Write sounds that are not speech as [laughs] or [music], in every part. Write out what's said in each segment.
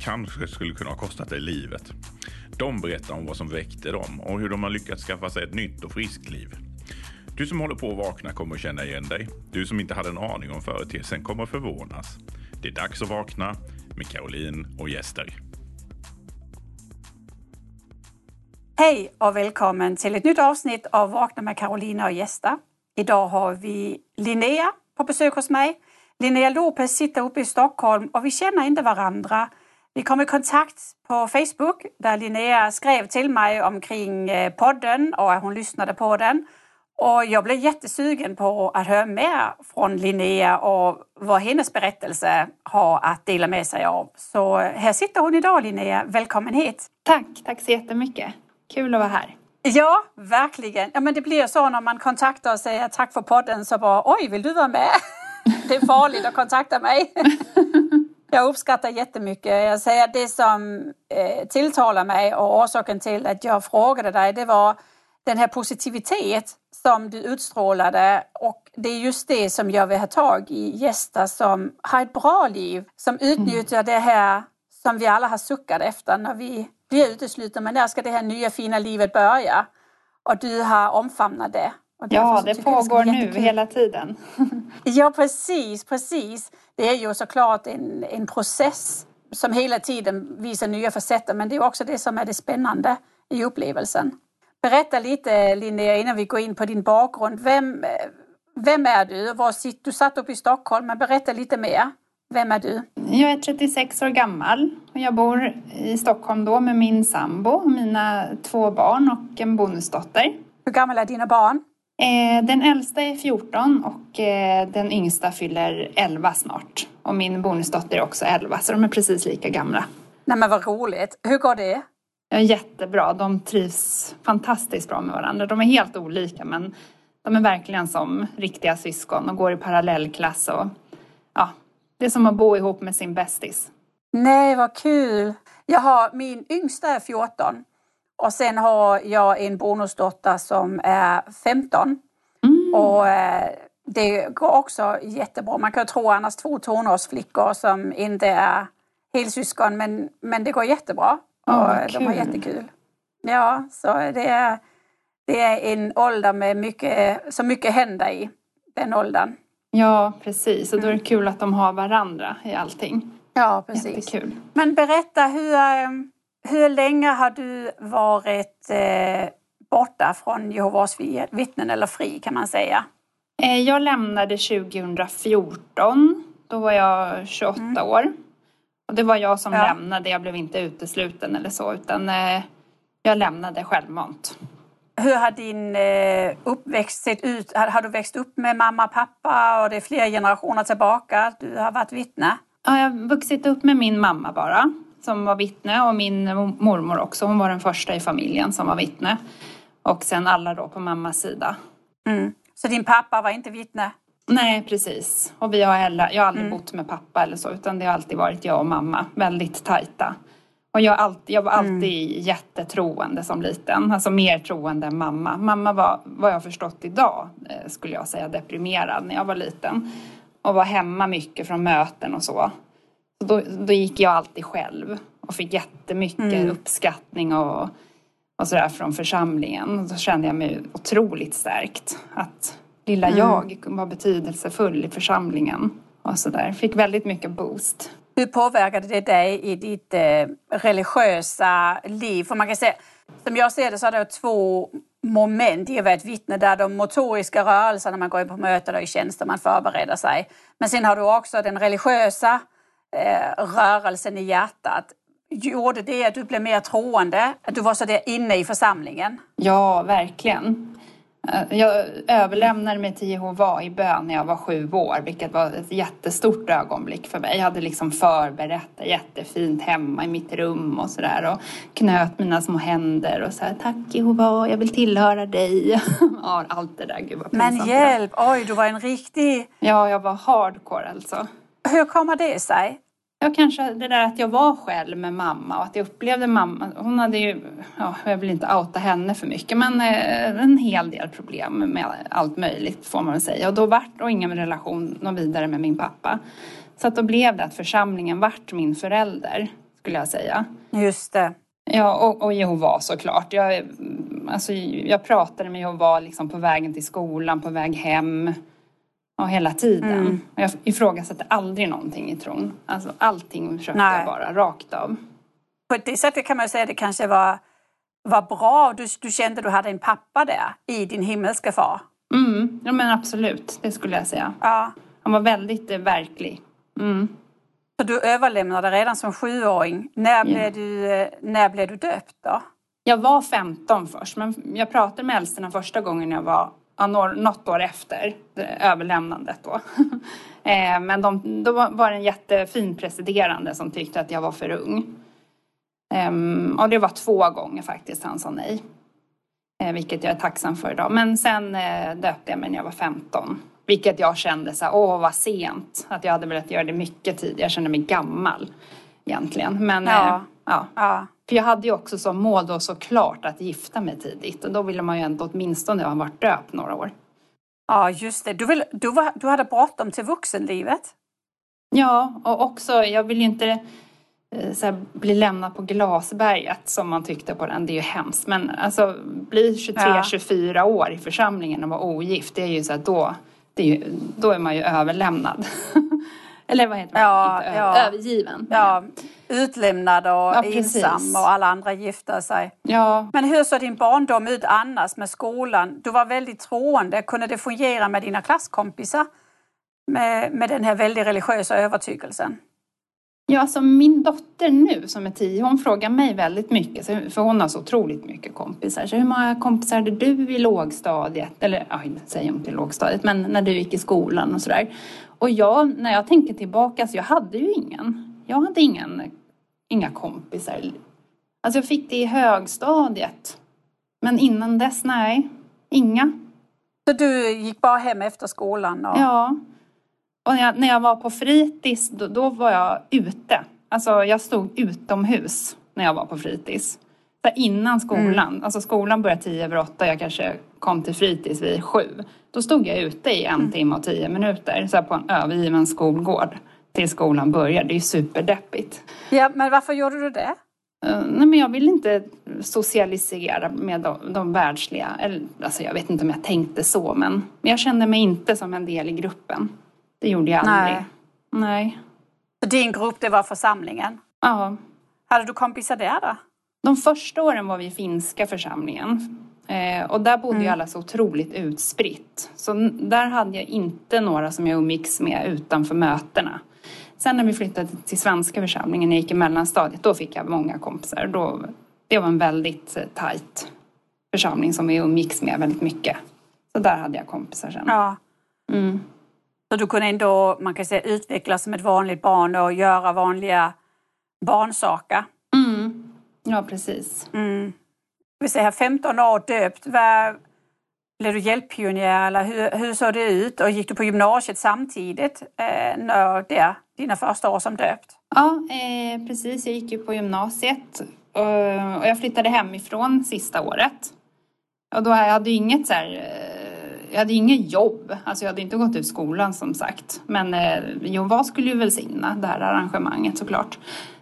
kanske skulle kunna ha kostat dig livet. De berättar om vad som väckte dem och hur de har lyckats skaffa sig ett nytt och friskt liv. Du som håller på att vakna kommer att känna igen dig. Du som inte hade en aning om företeelsen kommer att förvånas. Det är dags att vakna med Caroline och gäster. Hej och välkommen till ett nytt avsnitt av Vakna med Carolina och gäster. Idag har vi Linnea på besök hos mig. Linnea Lopez sitter uppe i Stockholm och vi känner inte varandra. Vi kom i kontakt på Facebook där Linnea skrev till mig omkring eh, podden och hon lyssnade på den. Och jag blev jättesugen på att höra mer från Linnea och vad hennes berättelse har att dela med sig av. Så här sitter hon idag Linnea, välkommen hit! Tack, tack så jättemycket! Kul att vara här. Ja, verkligen. Ja, men det blir så när man kontaktar och säger tack för podden så bara oj, vill du vara med? [laughs] Det är farligt att kontakta mig. [laughs] Jag uppskattar jättemycket. Jag säger det som eh, tilltalar mig och orsaken till att jag frågade dig det var den här positivitet som du utstrålade och det är just det som jag vill ha tag i gäster som har ett bra liv, som utnyttjar mm. det här som vi alla har suckat efter när vi blir uteslutna. Men när ska det här nya fina livet börja? Och du har omfamnat det. Ja, det pågår det nu hela tiden. [laughs] ja, precis, precis. Det är ju såklart en, en process som hela tiden visar nya facetter, men det är också det som är det spännande i upplevelsen. Berätta lite Linnea innan vi går in på din bakgrund. Vem, vem är du? Var sitter, du satt uppe i Stockholm, men berätta lite mer. Vem är du? Jag är 36 år gammal och jag bor i Stockholm då med min sambo, mina två barn och en bonusdotter. Hur gamla är dina barn? Eh, den äldsta är 14 och eh, den yngsta fyller 11 snart. Och min bonusdotter är också 11 så de är precis lika gamla. Nej men vad roligt. Hur går det? Jättebra. De trivs fantastiskt bra med varandra. De är helt olika men de är verkligen som riktiga syskon och går i parallellklass. Och, ja, det är som att bo ihop med sin bästis. Nej, vad kul! Jag har, min yngsta är 14 och sen har jag en bonusdotter som är 15. Mm. Och eh, det går också jättebra. Man kan tro annars två tonårsflickor som inte är helsyskon men, men det går jättebra. Oh, och de har jättekul. Ja, så det är, det är en ålder med mycket, så mycket händer i den åldern. Ja, precis. Och då är det mm. kul att de har varandra i allting. Ja, precis. Jättekul. Men berätta, hur, eh, hur länge har du varit eh, borta från Jehovas vittnen eller fri kan man säga? Eh, jag lämnade 2014. Då var jag 28 mm. år. Och det var jag som ja. lämnade. Jag blev inte utesluten eller så utan eh, jag lämnade självmant. Hur har din eh, uppväxt sett ut? Har, har, du växt upp med mamma och pappa och det är flera generationer tillbaka? Du har varit vittne? Ja, jag har vuxit upp med min mamma bara som var vittne och min mormor också. Hon var den första i familjen som var vittne. Och sen alla då på mammas sida. Mm. Så din pappa var inte vittne? Nej, precis. Och vi har heller, jag har aldrig mm. bott med pappa eller så utan det har alltid varit jag och mamma. Väldigt tajta. Och jag, alltid, jag var alltid mm. jättetroende som liten. Alltså mer troende än mamma. Mamma var, vad jag förstått idag, eh, skulle jag säga, deprimerad när jag var liten. Och var hemma mycket från möten och så. Då, då gick jag alltid själv och fick jättemycket mm. uppskattning och, och sådär från församlingen. Och då kände jag mig otroligt stärkt. Att lilla mm. jag var betydelsefull i församlingen. Och sådär. Fick väldigt mycket boost. Hur påverkade det dig i ditt eh, religiösa liv? För man kan säga, som jag ser det så är det två moment i att vara ett vittne där de motoriska rörelserna, man går in på möten och i tjänster, man förbereder sig. Men sen har du också den religiösa eh, rörelsen i hjärtat. Gjorde det att du blev mer troende? Att du var så där inne i församlingen? Ja, verkligen. Eh, jag överlämnade mig till Jehova i bön när jag var sju år, vilket var ett jättestort ögonblick för mig. Jag hade liksom förberett det jättefint hemma i mitt rum och sådär och knöt mina små händer och så här, tack Jehova, jag vill tillhöra dig. [laughs] ja, allt det där, gud vad Men hjälp, oj, du var en riktig... Ja, jag var hardcore alltså. Hur kommer det sig? Ja, kanske det där att jag var själv med mamma och att jag upplevde mamma. Hon hade ju, ja, jag vill inte outa henne för mycket, men eh, en hel del problem med allt möjligt får man väl säga. Och då vart och ingen relation någon vidare med min pappa. Så att då blev det att församlingen vart min förälder, skulle jag säga. Just det. Ja, och, och Jehova såklart. Jag, alltså, jag pratade med Jehova liksom på vägen till skolan, på väg hem. Ja, hela tiden. Mm. Jag ifrågasatte aldrig någonting i tron. Alltså allting försökte Nej. jag bara rakt av. På det sättet kan man säga att det kanske var, var bra. Du, du kände att du hade en pappa där i din himmelska far. Mm, ja men absolut, det skulle jag säga. Ja. Han var väldigt eh, verklig. Mm. Så du överlämnade redan som sjuåring. När, blev du, eh, när blev du döpt då? Jag var 15 först, men jag pratade med äldsterna första gången jag var något år efter överlämnandet då. [laughs] Eh, men de, då var det en jättefin presiderande som tyckte att jag var för ung. Ehm, och det var två gånger faktiskt han sa nej. Eh, vilket jag är tacksam för idag. Men sen eh, döpte jag mig när jag var 15. Vilket jag kände så här, åh vad sent. Att jag hade velat göra det mycket tidigare. Jag kände mig gammal egentligen. Men ja. ja. ja. För jag hade ju också som mål då såklart att gifta mig tidigt och då ville man ju ändå åtminstone ha varit döpt några år. Ja, just det. Du, vill, du, var, du hade bråttom till vuxenlivet. Ja, och också, jag vill ju inte eh, här, bli lämnad på glasberget som man tyckte på den. Det är ju hemskt. Men alltså bli 23-24 ja. år i församlingen och vara ogift, det är ju så här, då, det är ju, då är man ju överlämnad. [laughs] Eller vad heter man? Ja, ja. Övergiven. Ja, utlämnad och ja, ensam och alla andra gifta sig. Ja. Men hur såg din barndom ut annars med skolan? Du var väldigt troende. Kunde det fungera med dina klasskompisar? Med, med den här väldigt religiösa övertygelsen? Ja, alltså min dotter nu som är tio, hon frågar mig väldigt mycket, för hon har så otroligt mycket kompisar. Så hur många kompisar hade du i lågstadiet? Eller, ja, säger hon till lågstadiet, men när du gick i skolan och sådär. Och jag, när jag tänker tillbaka, så jag hade ju ingen. Jag hade ingen, inga kompisar. Alltså jag fick det i högstadiet. Men innan dess, nej, inga. Så du gick bara hem efter skolan? Och... Ja. Och när jag, när jag var på fritids, då, då, var jag ute. Alltså jag stod utomhus när jag var på fritids. Så innan skolan, mm. alltså skolan började tio över åtta, jag kanske kom till fritids vid sju. Då stod jag ute i en mm. timme och tio minuter så på en övergiven skolgård till skolan började. Det är ju superdeppigt. Ja, men varför gjorde du det? Uh, nej, men jag ville inte socialisera med de, de världsliga. Eller, alltså jag vet inte om jag tänkte så, men jag kände mig inte som en del i gruppen. Det gjorde jag aldrig. Nej. nej. Så din grupp, det var församlingen? Ja. Hade du kompisar där då? De första åren var vi i finska församlingen. Eh, och där bodde mm. ju alla så otroligt utspritt. Så där hade jag inte några som jag umgicks med utanför mötena. Sen när vi flyttade till svenska församlingen, när jag gick i mellanstadiet, då fick jag många kompisar. Då, det var en väldigt eh, tajt församling som vi umgicks med väldigt mycket. Så där hade jag kompisar sen. Ja. Mm. Så du kunde ändå, man kan säga, utvecklas som ett vanligt barn och göra vanliga barnsaker? Mm. Ja, precis. Mm vi säger 15 år döpt. Var, blev du hjälppionjär eller hur, hur såg det ut? Och gick du på gymnasiet samtidigt eh, när det, dina första år som döpt? Ja, eh, precis. Jag gick ju på gymnasiet och, och jag flyttade hemifrån sista året. Och då jag hade inget så här, eh, jag hade inget jobb, alltså jag hade inte gått ut skolan som sagt. Men eh, Jova skulle ju välsigna det här arrangemanget såklart.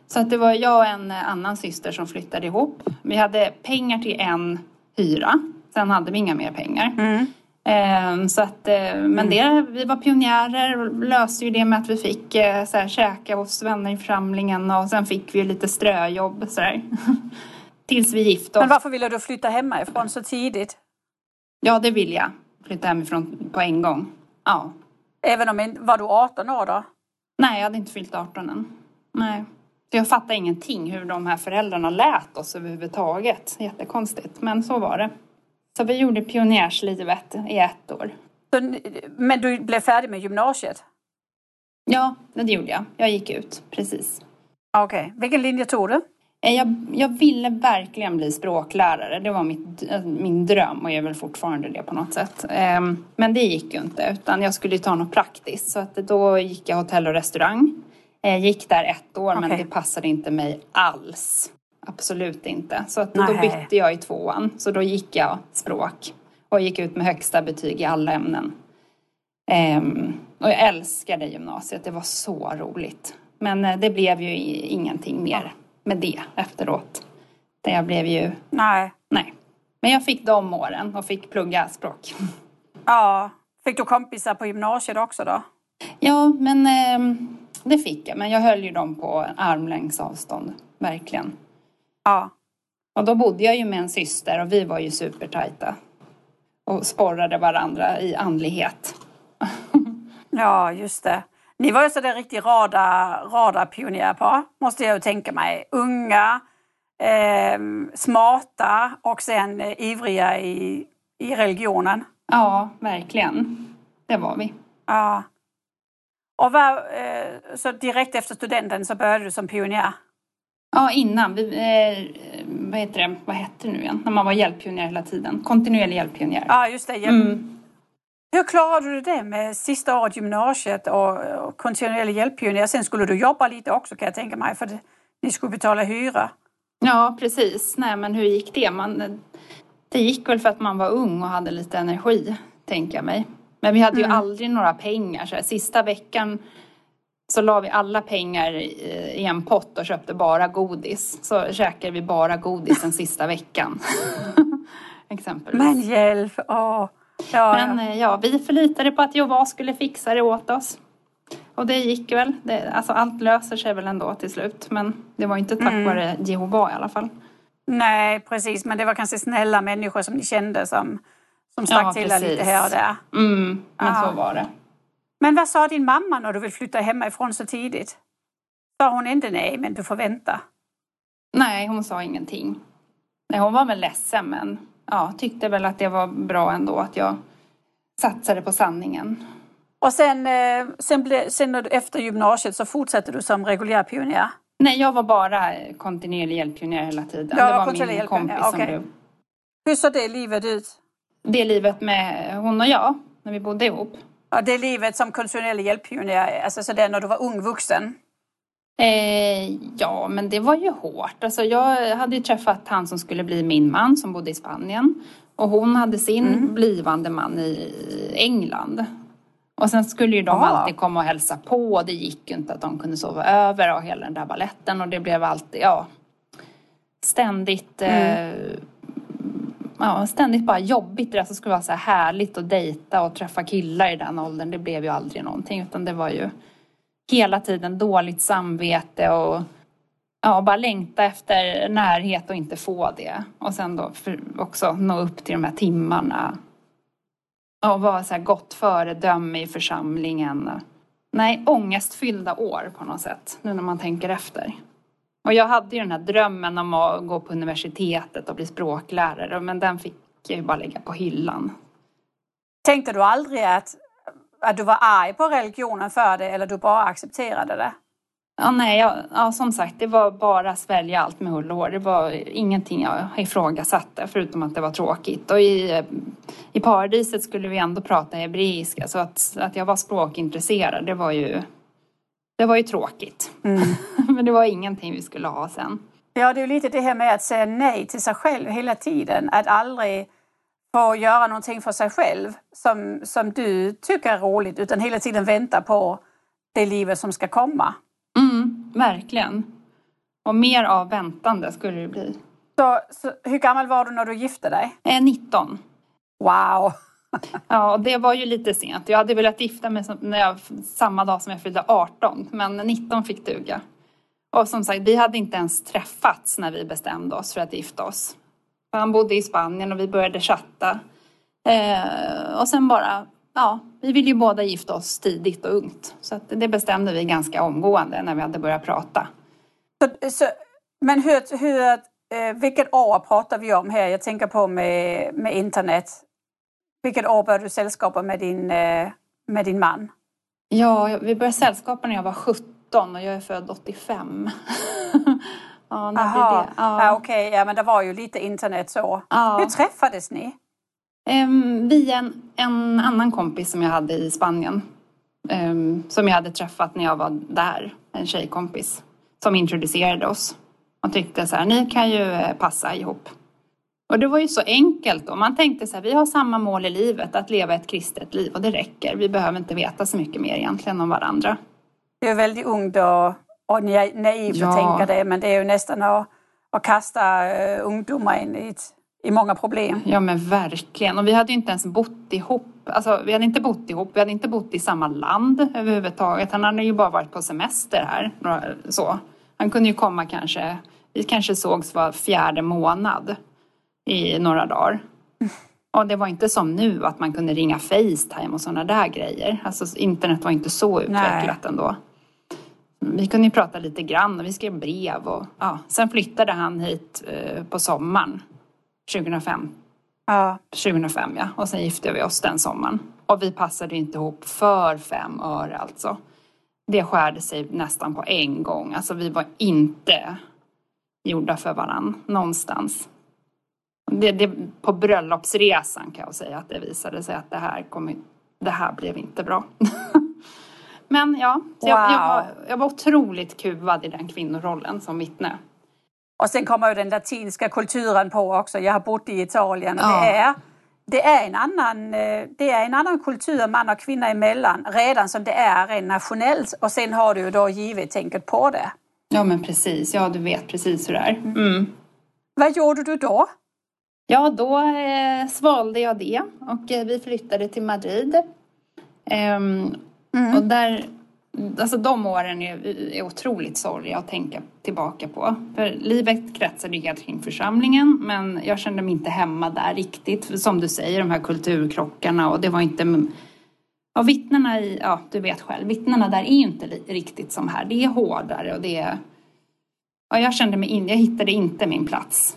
Så att det var jag och en annan syster som flyttade ihop. Vi hade pengar till en hyra. Sen hade vi inga mer pengar. Mm. Ehm, så att, eh, men mm. det, vi var pionjärer och löste ju det med att vi fick eh, så här, käka hos vänner i församlingen och sen fick vi lite ströjobb så där. [laughs] Tills vi gifte oss. Men varför ville du flytta hemifrån så tidigt? Ja, det vill jag. Flytta hemifrån på en gång. Ja. Även om, var du 18 år då? Nej, jag hade inte fyllt 18 än. Nej. Så jag fattar ingenting hur de här föräldrarna lät oss överhuvudtaget. Jättekonstigt, men så var det. Så vi gjorde pionjärslivet i ett år. Men du blev färdig med gymnasiet? Ja, det gjorde jag. Jag gick ut, precis. Okej. Okay. Vilken linje tog du? Eh, jag, jag ville verkligen bli språklärare. Det var mitt, min dröm och jag är väl fortfarande det på något sätt. Ehm, men det gick ju inte utan jag skulle ta något praktiskt. Så att då gick jag hotell och restaurang. Jag gick där ett år okay. men det passade inte mig alls. Absolut inte. Så att då bytte jag i tvåan. Så då gick jag språk. Och gick ut med högsta betyg i alla ämnen. Ehm, och jag älskade gymnasiet. Det var så roligt. Men eh, det blev ju ingenting mer med det efteråt. Det jag blev ju... Nej. Nej. Men jag fick de åren och fick plugga språk. [laughs] Ja. Fick du kompisar på gymnasiet också då? Ja, men eh, det fick jag. Men jag höll ju dem på armlängds avstånd. Verkligen. Ja. Och då bodde jag ju med en syster och vi var ju supertajta. Och sporrade varandra i andlighet. [laughs] ja, just det. Ni var ju sådär riktigt radar, radarpionjärpar, måste jag tänka mig. Unga, eh, smarta och sen eh, ivriga i, i religionen. Ja, verkligen. Det var vi. Ja. Och var, eh, så direkt efter studenten så började du som pionjär? Ja, innan. Vi, eh, vad heter det? Vad hette det nu igen? När man var hjälppionjär hela tiden. Kontinuerlig hjälppionjär. Ja, just det. Hjälp. Mm. Hur klarade du det med sista året gymnasiet och, och kontinuerlig hjälppionjär? Sen skulle du jobba lite också kan jag tänka mig för ni skulle betala hyra. Ja, precis. Nej, men hur gick det? Man, det gick väl för att man var ung och hade lite energi, tänker jag mig. Men vi hade ju mm. aldrig några pengar. Så här, sista veckan så la vi alla pengar i en pott och köpte bara godis. Så käkade vi bara godis den sista veckan. [laughs] Exempelvis. Men hjälp! Åh. Ja, Men ja. Eh, ja, vi förlitade på att Jehova skulle fixa det åt oss. Och det gick väl. Det, alltså allt löser sig väl ändå till slut. Men det var inte tack mm. vare Jehova i alla fall. Nej, precis. Men det var kanske snälla människor som ni kände som, som stack ja, till lite här och där. Mm, men ja. så var det. Men vad sa din mamma när du vill flytta hemifrån så tidigt? Sa hon inte nej, men du får vänta? Nej, hon sa ingenting. Nej, hon var väl ledsen, men ja, tyckte väl att det var bra ändå att jag satsade på sanningen. Och sen, eh, sen, ble, sen efter gymnasiet så fortsatte du som reguljär pionjär? Nej, jag var bara kontinuerlig hjälppionjär hela tiden. Ja, det var min kompis okay. som blev... Hur såg det livet ut? Det livet med hon och jag, när vi bodde ihop? Ja, det livet som kontinuerlig hjälppionjär, alltså så det när du var ung vuxen? Eh, ja, men det var ju hårt. Alltså, jag hade ju träffat han som skulle bli min man som bodde i Spanien. Och hon hade sin mm. blivande man i England. Och sen skulle ju de ah. alltid komma och hälsa på. Det gick ju inte att de kunde sova över och hela den där balletten. Och det blev alltid, ja, ständigt mm. eh, ja, ständigt bara jobbigt. Det skulle vara så här härligt att dejta och träffa killar i den åldern. Det blev ju aldrig någonting utan det var ju hela tiden dåligt samvete och ja, bara längta efter närhet och inte få det. Och sen då också nå upp till de här timmarna. Och vara så här gott föredöme i församlingen. Nej, ångestfyllda år på något sätt, nu när man tänker efter. Och jag hade ju den här drömmen om att gå på universitetet och bli språklärare, men den fick jag ju bara lägga på hyllan. Tänkte du aldrig att att du var arg på religionen för det eller du bara accepterade det? Ja, nej, jag, ja, som sagt, det var bara svälja allt med hull och hår. Det var ingenting jag ifrågasatte förutom att det var tråkigt. Och i, i paradiset skulle vi ändå prata hebreiska så att, att jag var språkintresserad, det var ju, det var ju tråkigt. Mm. [laughs] Men det var ingenting vi skulle ha sen. Ja, det är ju lite det här med att säga nej till sig själv hela tiden. Att aldrig att göra någonting för sig själv som, som du tycker är roligt utan hela tiden vänta på det livet som ska komma. Mm, verkligen. Och mer av väntande skulle det bli. Så, så hur gammal var du när du gifte dig? Eh, 19. Wow! [laughs] ja, det var ju lite sent. Jag hade velat gifta mig när jag, samma dag som jag fyllde 18, men 19 fick duga. Och som sagt, vi hade inte ens träffats när vi bestämde oss för att gifta oss. Han bodde i Spanien och vi började chatta. Eh, och sen bara, ja, vi ville ju båda gifta oss tidigt och ungt. Så det bestämde vi ganska omgående när vi hade börjat prata. Så, så, men hur, hur, eh, vilket år pratar vi om här? Jag tänker på med, med internet. Vilket år började du sällskapa med din, eh, med din man? Ja, vi började sällskapa när jag var 17 och jag är född 85. [laughs] ja, när Aha. det? Ja, ja okej, okay. ja, men det var ju lite internet så. Ja. Hur träffades ni? Um, via en, en annan kompis som jag hade i Spanien. Um, som jag hade träffat när jag var där, en tjejkompis. Som introducerade oss. Och tyckte så här, ni kan ju eh, passa ihop. Och det var ju så enkelt då. Man tänkte så här, vi har samma mål i livet, att leva ett kristet liv och det räcker. Vi behöver inte veta så mycket mer egentligen om varandra. Det är väldigt ungt och, och naivt ja. att tänka det, men det är ju nästan att, att kasta uh, ungdomar in i, i många problem. Ja men verkligen. Och vi hade ju inte ens bott ihop. Alltså vi hade inte bott ihop, vi hade inte bott i samma land överhuvudtaget. Han hade ju bara varit på semester här. Så. Han kunde ju komma kanske, vi kanske sågs var fjärde månad i några dagar. Och det var inte som nu att man kunde ringa Facetime och sådana där grejer. Alltså internet var inte så utvecklat Nej. ändå. Vi kunde ju prata lite grann och vi skrev brev och ja. Sen flyttade han hit eh, på sommaren 2005. Ja. 2005 ja. Och sen gifte vi oss den sommaren. Och vi passade inte ihop för fem öre alltså. Det skärde sig nästan på en gång. Alltså vi var inte gjorda för varann någonstans. Det, det, på bröllopsresan kan jag säga att det visade sig att det här, kom, det här blev inte bra. [laughs] Men ja, wow. jag, jag, var, jag var otroligt kuvad i den kvinnorollen som vittne. Och sen kommer ju den latinska kulturen på också. Jag har bott i Italien och ja. det, är, det, är en annan, eh, det är en annan kultur man och kvinna emellan redan som det är rent nationellt. Och sen har du då givet tänket på det. Ja men precis, ja du vet precis hur det är. Mm. mm. Vad gjorde du då? Ja, då eh, svalde jag det och eh, vi flyttade till Madrid. Ehm, mm. Och där, alltså de åren är, är otroligt sorgliga att tänka tillbaka på. För livet kretsade helt kring församlingen men jag kände mig inte hemma där riktigt. Som du säger, de här kulturkrockarna och det var inte Ja, vittnena i, ja du vet själv, vittnena där är inte riktigt som här. Det är hårdare och det är... Ja, jag kände mig in, jag hittade inte min plats.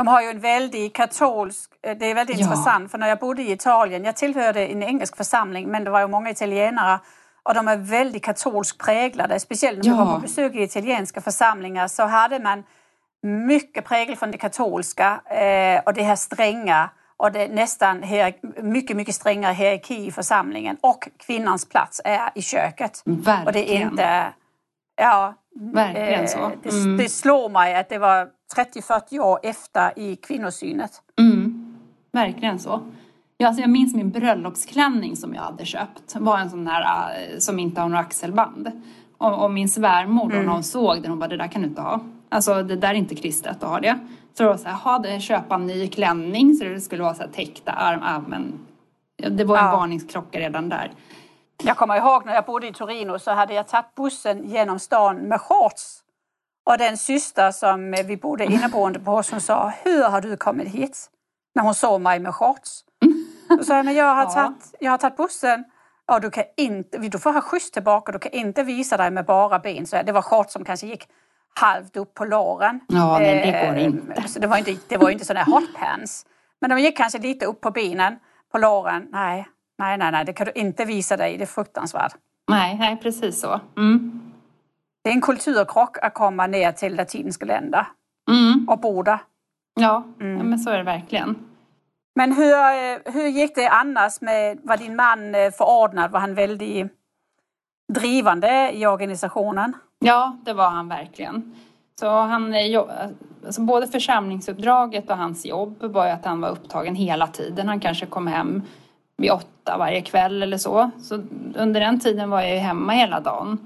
De har ju en väldigt katolsk, eh, det är väldigt ja. intressant för när jag bodde i Italien, jag tillhörde en engelsk församling men det var ju många italienare och de är väldigt katolskt präglade, speciellt när ja. vi var på besök i italienska församlingar så hade man mycket prägel från det katolska eh, och det här stränga och det är nästan mycket, mycket strängare hierarki i församlingen och kvinnans plats är i köket. Verkligen. Och det är inte, ja, Verkligen så. Mm. Det, det, slår mig att det var 30-40 år efter i kvinnosynet. Mm. Verkligen så. Ja, alltså jag minns min bröllopsklänning som jag hade köpt. var en sån där uh, som inte har några axelband. Och, och min svärmor mm. hon såg den, hon bara det där kan du inte ha. Alltså det där är inte kristet att ha det. Så det var så här, ha det, köpa en ny klänning så det skulle vara så här täckta arm, armen. Det var en ja. varningsklocka redan där. Jag kommer ihåg när jag bodde i Torino så hade jag tagit bussen genom stan med shorts. Och den syster som vi bodde inneboende på hos hon sa, hur har du kommit hit? När hon såg mig med shorts. Då sa jag, men jag har, [laughs] tagit, jag har tagit bussen och du, kan inte, du får ha skjuts tillbaka, du kan inte visa dig med bara ben. Så det var shorts som kanske gick halvt upp på låren. Ja, nej, det går eh, inte. Så det var inte, det var inte sådana hotpants. Men de gick kanske lite upp på benen, på låren. Nej, Nej, nej, nej, det kan du inte visa dig. Det är fruktansvärt. Nej, nej precis så. Mm. Det är en kulturkrock att komma ner till latinska länder mm. och bo där. Ja, mm. ja, men så är det verkligen. Men hur, hur gick det annars med, var din man eh, förordnad? Var han väldigt drivande i organisationen? Ja, det var han verkligen. Så han, eh, alltså både församlingsuppdraget och hans jobb var ju att han var upptagen hela tiden. Han kanske kom hem vid åtta varje kväll eller så. Så under den tiden var jag ju hemma hela dagen.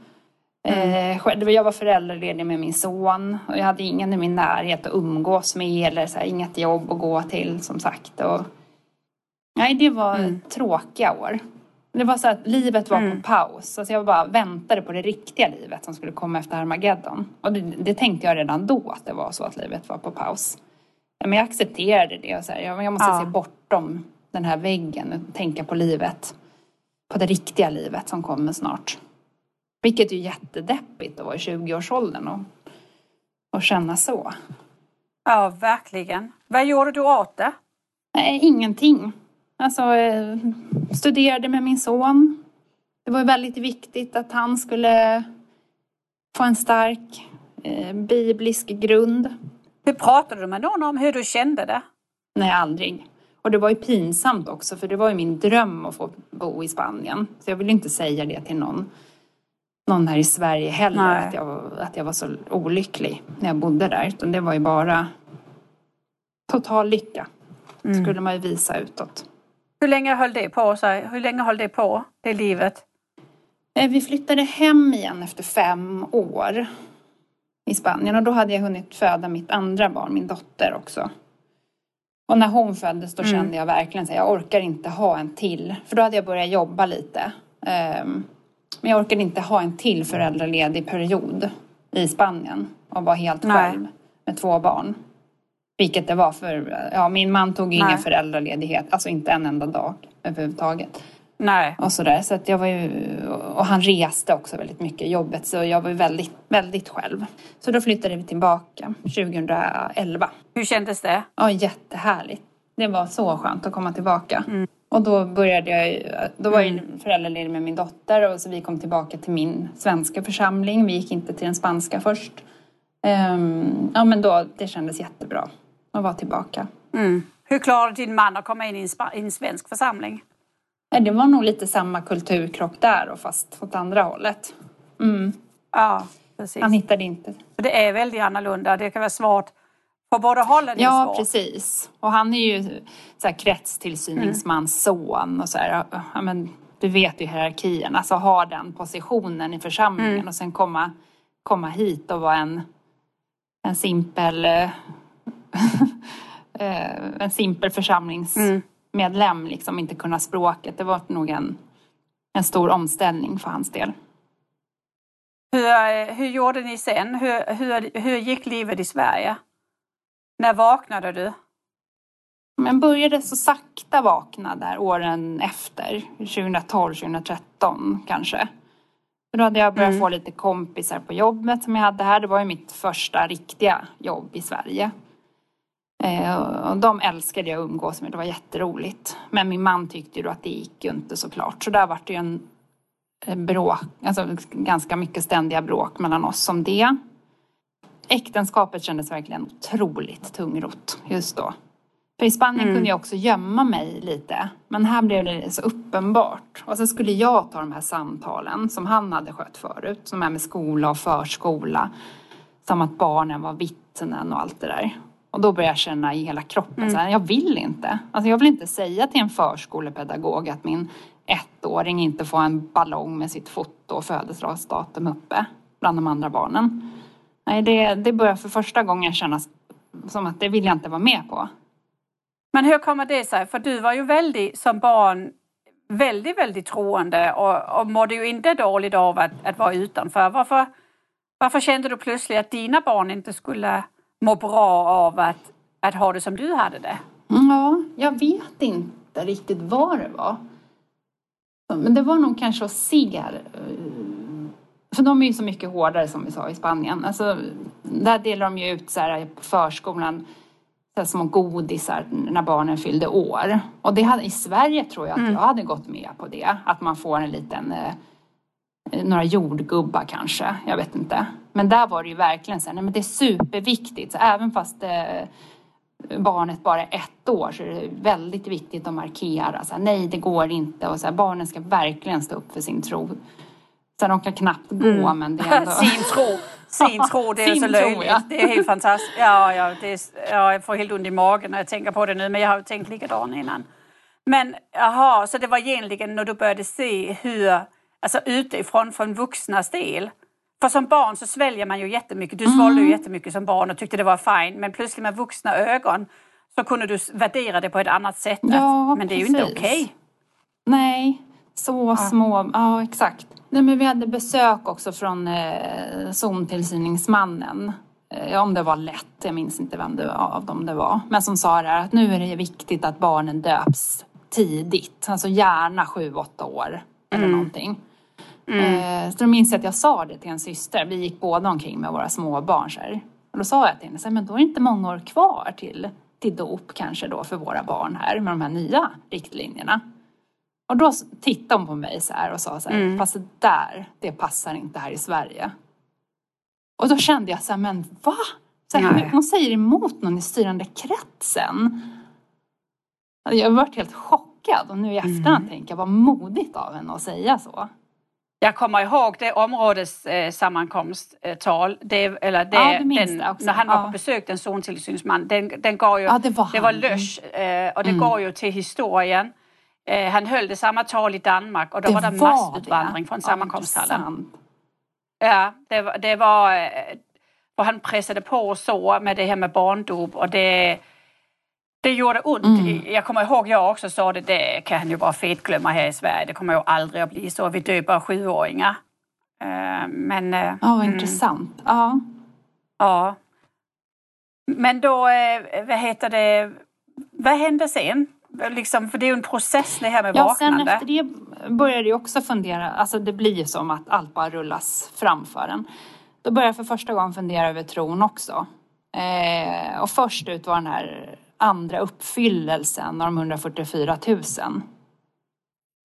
Mm. Eh, jag var föräldraledig med min son och jag hade ingen i min närhet att umgås med eller så här, inget jobb att gå till som sagt. Och, nej, det var mm. tråkiga år. Det var så att livet var mm. på paus. Alltså jag bara väntade på det riktiga livet som skulle komma efter Armageddon. Och det, det tänkte jag redan då att det var så att livet var på paus. Men jag accepterade det och så här, jag, jag måste ja. se bortom den här väggen och tänka på livet. På det riktiga livet som kommer snart. Vilket är jättedeppigt att vara i 20-årsåldern och, och känna så. Ja, verkligen. Vad gjorde du åt det? Nej, ingenting. Alltså, eh, studerade med min son. Det var väldigt viktigt att han skulle få en stark eh, biblisk grund. Hur pratade du med någon om hur du kände det? Nej, aldrig. Och det var ju pinsamt också för det var ju min dröm att få bo i Spanien. Så jag ville inte säga det till någon, någon här i Sverige heller, att jag, att jag var så olycklig när jag bodde där. Utan det var ju bara total lycka, mm. skulle man ju visa utåt. Hur länge höll det på? Så hur länge höll det på, det livet? Eh, vi flyttade hem igen efter fem år i Spanien och då hade jag hunnit föda mitt andra barn, min dotter också. Och när hon föddes då mm. kände jag verkligen att jag orkar inte ha en till. För då hade jag börjat jobba lite. Um, men jag orkade inte ha en till föräldraledig period i Spanien och vara helt Nej. själv med två barn. Vilket det var för, ja min man tog ingen Nej. föräldraledighet, alltså inte en enda dag överhuvudtaget. Nej. Och sådär. Så att jag var ju, och han reste också väldigt mycket jobbet så jag var ju väldigt, väldigt själv. Så då flyttade vi tillbaka 2011. Hur kändes det? Ja, jättehärligt. Det var så skönt att komma tillbaka. Mm. Och då började jag, då var jag mm. föräldraledig med min dotter och så vi kom tillbaka till min svenska församling. Vi gick inte till den spanska först. Um, ja men då, det kändes jättebra att vara tillbaka. Mm. Hur klarade din man att komma in i en, i en svensk församling? Det var nog lite samma kulturkrock där och fast åt andra hållet. Mm. Ja, precis. Han hittade inte. Det är väldigt annorlunda. Det kan vara svårt på båda hållen. Ja, svårt. precis. Och han är ju så här kretstillsyningsmans mm. son och så här, ja, men, du vet ju hierarkin, alltså ha den positionen i församlingen mm. och sen komma, komma hit och vara en, en simpel [laughs] eh, en simpel församlings mm liksom inte kunna språket. Det var nog en, en stor omställning för hans del. Hur, hur gjorde ni sen? Hur, hur, hur gick livet i Sverige? När vaknade du? Jag började så sakta vakna där åren efter, 2012, 2013 kanske. För då hade jag börjat mm. få lite kompisar på jobbet som jag hade här. Det var ju mitt första riktiga jobb i Sverige. Eh, och de älskade jag att umgås med, det var jätteroligt. Men min man tyckte ju då att det gick ju inte såklart. Så där var det ju en bråk, alltså ganska mycket ständiga bråk mellan oss om det. Äktenskapet kändes verkligen otroligt tungrot just då. För i Spanien mm. kunde jag också gömma mig lite. Men här blev det så uppenbart. Och sen skulle jag ta de här samtalen som han hade skött förut. Som är med skola och förskola. Som att barnen var vittnen och allt det där. Och då började jag känna i hela kroppen mm. så här, jag vill inte. Alltså jag vill inte säga till en förskolepedagog att min ettåring inte får en ballong med sitt foto och födelsedagsdatum uppe bland de andra barnen. Nej, det, det börjar för första gången kännas som att det vill jag inte vara med på. Men hur kommer det sig? För du var ju väldigt, som barn, väldigt, väldigt troende och, och mådde ju inte dåligt av att, att vara utanför. Varför, varför kände du plötsligt att dina barn inte skulle må bra av att, att ha det som du hade det? Ja, jag vet inte riktigt vad det var. Men det var nog kanske att se eh, för de är ju så mycket hårdare som vi sa i Spanien. Alltså, där delar de ju ut så här, på förskolan så här, små godisar när barnen fyllde år. Och det hade, i Sverige tror jag att mm. jag hade gått med på det. Att man får en liten eh, några jordgubbar kanske, jag vet inte. Men där var det ju verkligen så här, nej men det är superviktigt. Så även fast eh, barnet bara är ett år så är det väldigt viktigt att markera. Så här, nej, det går inte. Och så här, barnen ska verkligen stå upp för sin tro. Sen de kan knappt gå, mm. men det är ändå... [laughs] sin tro, sin tro, det är så löjligt. Ja. Det är helt fantastiskt. Ja, ja, det är, ja, jag får helt ont i magen när jag tänker på det nu, men jag har tänkt likadant innan. Men jaha, så det var egentligen när du började se hur alltså utifrån från vuxnas del. För som barn så sväljer man ju jättemycket. Du svalde mm. ju jättemycket som barn och tyckte det var fint. Men plötsligt med vuxna ögon så kunde du värdera det på ett annat sätt. Ja, men det är ju inte okej. Okay. Nej, så små. Ja, exakt. Nej, men vi hade besök också från eh, zontillsyningsmannen. Eh, om det var lätt, jag minns inte vem det var, av dem det var. Men som sa här, att nu är det viktigt att barnen döps tidigt. Alltså gärna sju, åtta år eller mm. någonting. Mm. Eh, så då minns jag att jag sa det till en syster. Vi gick båda omkring med våra småbarn. Så här. Och då sa jag till henne, så här, men då är det inte många år kvar till, till dop kanske då för våra barn här med de här nya riktlinjerna. Och då tittade hon på mig så här och sa så här, mm. fast det där, det passar inte här i Sverige. Och då kände jag så här, men va? Så här, hon säger emot någon i styrande kretsen. Jag har varit helt chockad och nu i efterhand mm. tänker jag vad modigt av henne att säga så. Jag kommer ihåg det områdessammankomsttal, det, eller det, ja, den, när han var ja. på besök, den zontillsynsman, den, den går ju, ja, det var, det var lösch eh, och det mm. går ju till historien. Eh, han höll det samma tal i Danmark och då det var det massutvandring det. från sammankomsthallen. Ja, det, det var, eh, och han pressade på så med det här med barndop och det det gjorde ont. Mm. Jag kommer ihåg jag också sa det, det kan han ju bara fetglömma här i Sverige. Det kommer ju aldrig att bli så. Vi döper sjuåringar. Uh, men... Ja, uh, vad mm. intressant. Ja. Ja. Men då, vad heter det, vad hände sen? Liksom, för det är ju en process det här med ja, vaknande. Sen efter det började jag också fundera, alltså det blir ju som att allt bara rullas framför en. Då började jag för första gången fundera över tron också. Eh, och först ut var den här andra uppfyllelsen av de 144 000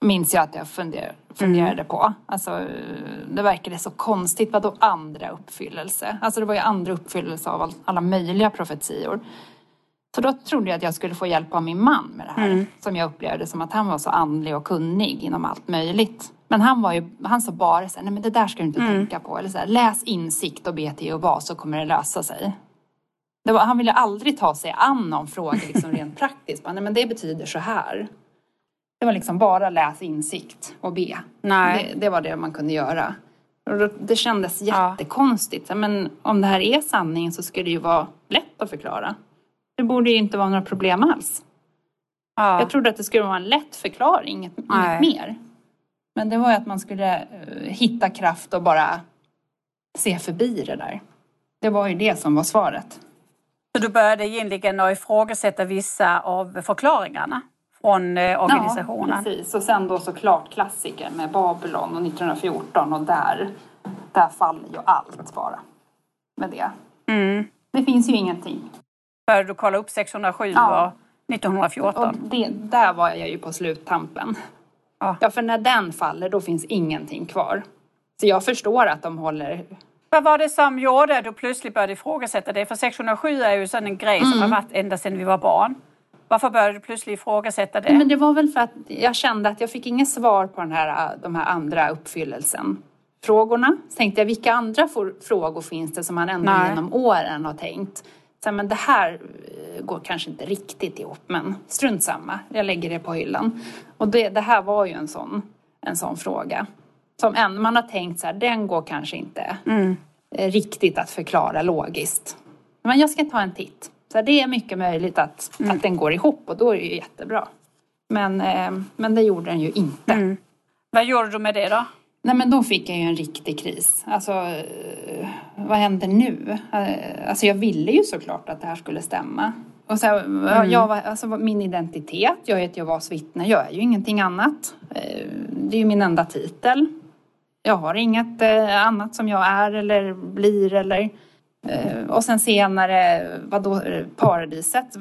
minns jag att jag funder, funderade mm. på. Alltså, det verkade så konstigt. Vadå andra uppfyllelse? Alltså det var ju andra uppfyllelse av all, alla möjliga profetior. Så då trodde jag att jag skulle få hjälp av min man med det här. Mm. Som jag upplevde som att han var så andlig och kunnig inom allt möjligt. Men han var ju, han sa bara så här, nej men det där ska du inte mm. tänka på. Eller så här, läs insikt och be till Jehova så kommer det lösa sig. Det var, han ville aldrig ta sig an någon fråga liksom rent [laughs] praktiskt. Nej, men det betyder så här. Det var liksom bara läs insikt och be. Nej. Det, det var det man kunde göra. Och det kändes jättekonstigt. Ja. Men om det här är sanningen så ska det ju vara lätt att förklara. Det borde ju inte vara några problem alls. Ja. Jag trodde att det skulle vara en lätt förklaring, inget, inget mer. Men det var ju att man skulle uh, hitta kraft och bara se förbi det där. Det var ju det som var svaret. Så du började egentligen att ifrågasätta vissa av förklaringarna från eh, organisationen? Ja, precis. Och sen då såklart klassiker med Babylon och 1914 och där, där faller ju allt bara med det. Mm. Det finns ju ingenting. Började du kolla upp 607 ja. och 1914? Och det, där var jag ju på sluttampen. Ja. ja, för när den faller då finns ingenting kvar. Så jag förstår att de håller vad var det som gjorde att du plötsligt började ifrågasätta det? För 607 är ju sån en grej mm. som har mm. varit ända sedan vi var barn. Varför började du plötsligt ifrågasätta det? Men det var väl för att jag kände att jag fick inget svar på den här, de här andra uppfyllelsen. Frågorna. Så tänkte jag, vilka andra frågor finns det som man ändå Nej. genom åren har tänkt? Så, men det här eh, går kanske inte riktigt ihop, men strunt samma. Jag lägger det på hyllan. Och det, det här var ju en sån, en sån fråga som en, man har tänkt så här, den går kanske inte mm. Eh, riktigt att förklara logiskt. Men jag ska ta en titt. Så det är mycket möjligt att, mm. att den går ihop och då är det ju jättebra. Men, eh, men det gjorde den ju inte. Mm. Vad gjorde du med det då? Nej men då fick jag ju en riktig kris. Alltså, eh, vad händer nu? Alltså jag ville ju såklart att det här skulle stämma. Och så, mm. jag alltså, min identitet, jag är ett Jehovas vittne, jag är ju ingenting annat. Det är ju min enda titel jag har inget eh, annat som jag är eller blir eller eh, och sen senare, vadå, paradiset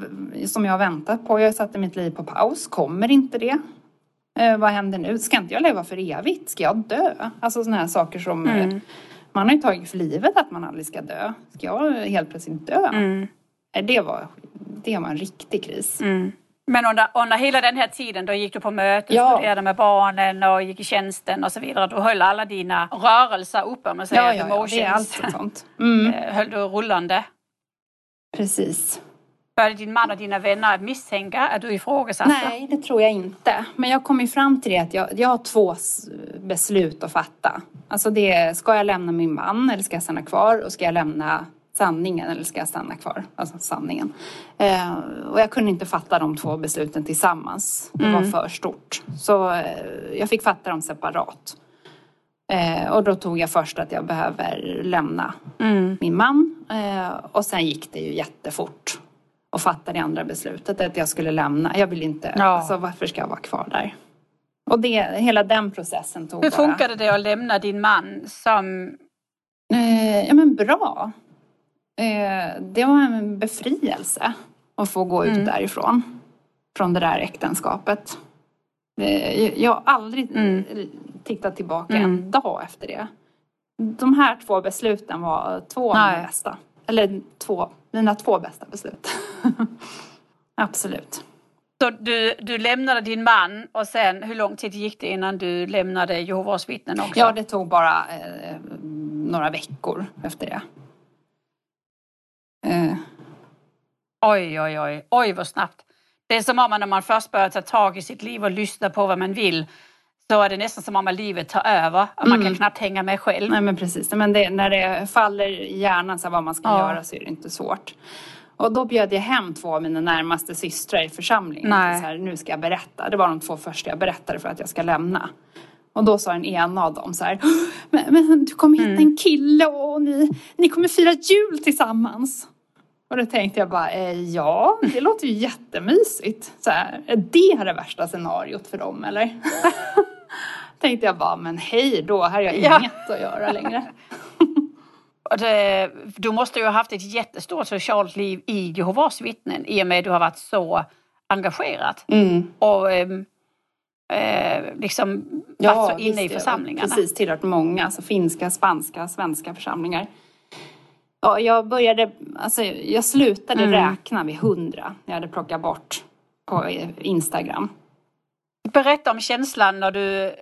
som jag väntat på. Jag satte mitt liv på paus. Kommer inte det? Eh, vad händer nu? Ska inte jag leva för evigt? Ska jag dö? Alltså sådana här saker som mm. man har ju tagit för livet att man aldrig ska dö. Ska jag helt plötsligt dö? Mm. Det, var, det var en riktig kris. Mm. Men under, under hela den här tiden då gick du på möten, ja. studerade med barnen och gick i tjänsten och så vidare. Du höll alla dina rörelser uppe, om man säger, ja, ja. Ja, det är allt sånt. Mm. [laughs] Eh, höll du rullande. Precis. Började din man och dina vänner misstänka att du ifrågasatte? Nej, det tror jag inte. Men jag kom ju fram till det att jag, jag har två beslut att fatta. Alltså det ska jag lämna min man eller ska jag stanna kvar? Och ska jag lämna sanningen eller ska jag stanna kvar? Alltså sanningen. Eh, och jag kunde inte fatta de två besluten tillsammans. Det var mm. för stort. Så eh, jag fick fatta dem separat. Eh, och då tog jag först att jag behöver lämna mm. min man. Eh, och sen gick det ju jättefort. Och fatta det andra beslutet att jag skulle lämna. Jag vill inte, ja. alltså varför ska jag vara kvar där? Och det, hela den processen tog Hur bara... funkade det att lämna din man som... Eh, ja men bra. Eh, det var en befrielse att få gå ut Mm. därifrån. Från det där äktenskapet. Eh, jag har aldrig Mm. tittat tillbaka Mm. en dag efter det. De här två besluten var två av mina bästa. Eller två, mina två bästa beslut. [laughs] Absolut. Så du, du lämnade din man och sen hur lång tid gick det innan du lämnade Jehovas vittnen också? Ja, det tog bara eh, några veckor efter det. Eh, Oj, oj, oj, oj vad snabbt. Det är som om man när man först börjar ta tag i sitt liv och lyssna på vad man vill så är det nästan som om livet tar över och man Mm. kan knappt hänga med själv. nej men precis, men det, när det faller i hjärnan så vad man ska Ja. göra så är det inte svårt. Och då bjöd jag hem två av mina närmaste systrar i församlingen. Nej. Så här, nu ska jag berätta. Det var de två första jag berättade för att jag ska lämna. Och då sa den ena av dem så här, men, men du kommer hitta Mm. en kille och ni, ni kommer fira jul tillsammans. Och då tänkte jag bara, eh, ja, det låter ju jättemysigt. Så här, är det det värsta scenariot för dem eller? [laughs] tänkte jag bara, men hej då, här har jag Ja. inget att göra längre. [laughs] Det, du måste ju ha haft ett jättestort socialt liv i Jehovas vittnen i och med att du har varit så engagerad Mm. och ehm, eh, liksom varit så inne visst, i församlingarna. Precis, tillhört många, alltså finska, spanska, svenska församlingar. Ja, jag började, alltså jag slutade Mm. räkna vid hundra. Jag hade plockat bort på Instagram. Berätta om känslan när du,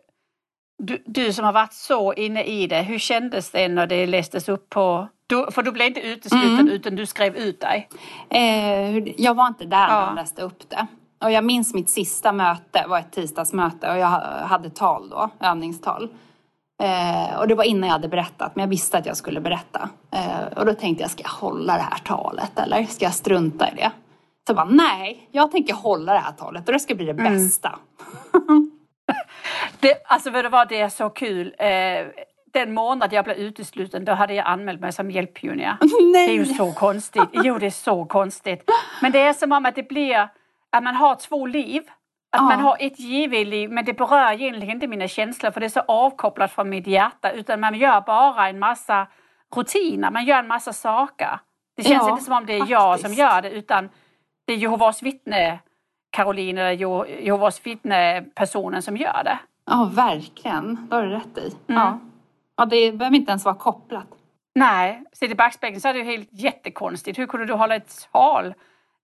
du, du som har varit så inne i det, hur kändes det när det lästes upp på... Du, för du blev inte utesluten Mm. utan du skrev ut dig. Eh, jag var inte där när Ja. de läste upp det. Och jag minns mitt sista möte, var ett tisdagsmöte och jag ha- hade tal då, övningstal. Eh, och det var innan jag hade berättat, men jag visste att jag skulle berätta. Eh, och då tänkte jag, ska jag hålla det här talet eller ska jag strunta i det? Så jag bara, nej, jag tänker hålla det här talet och det ska bli det bästa. [laughs] Det, alltså vet du vad, det så kul. Eh, den månad jag blev utesluten då hade jag anmält mig som hjälppionjär. [laughs] Det är ju så konstigt. Jo, det är så konstigt. Men det är som om att det blir att man har två liv. Att Ja. man har ett givet liv, men det berör egentligen inte mina känslor för det är så avkopplat från mitt hjärta. Utan man gör bara en massa rutiner, man gör en massa saker. Det känns Ja, inte som om det är jag som faktiskt. gör det utan det är Jehovas vittne Caroline eller Je- Jehovas vittne personen som gör det. Ja, verkligen. Det har du rätt i. Mm. Ja. ja, det behöver inte ens vara kopplat. Nej, sitter i backspegeln så är det ju helt jättekonstigt. Hur kunde du hålla ett tal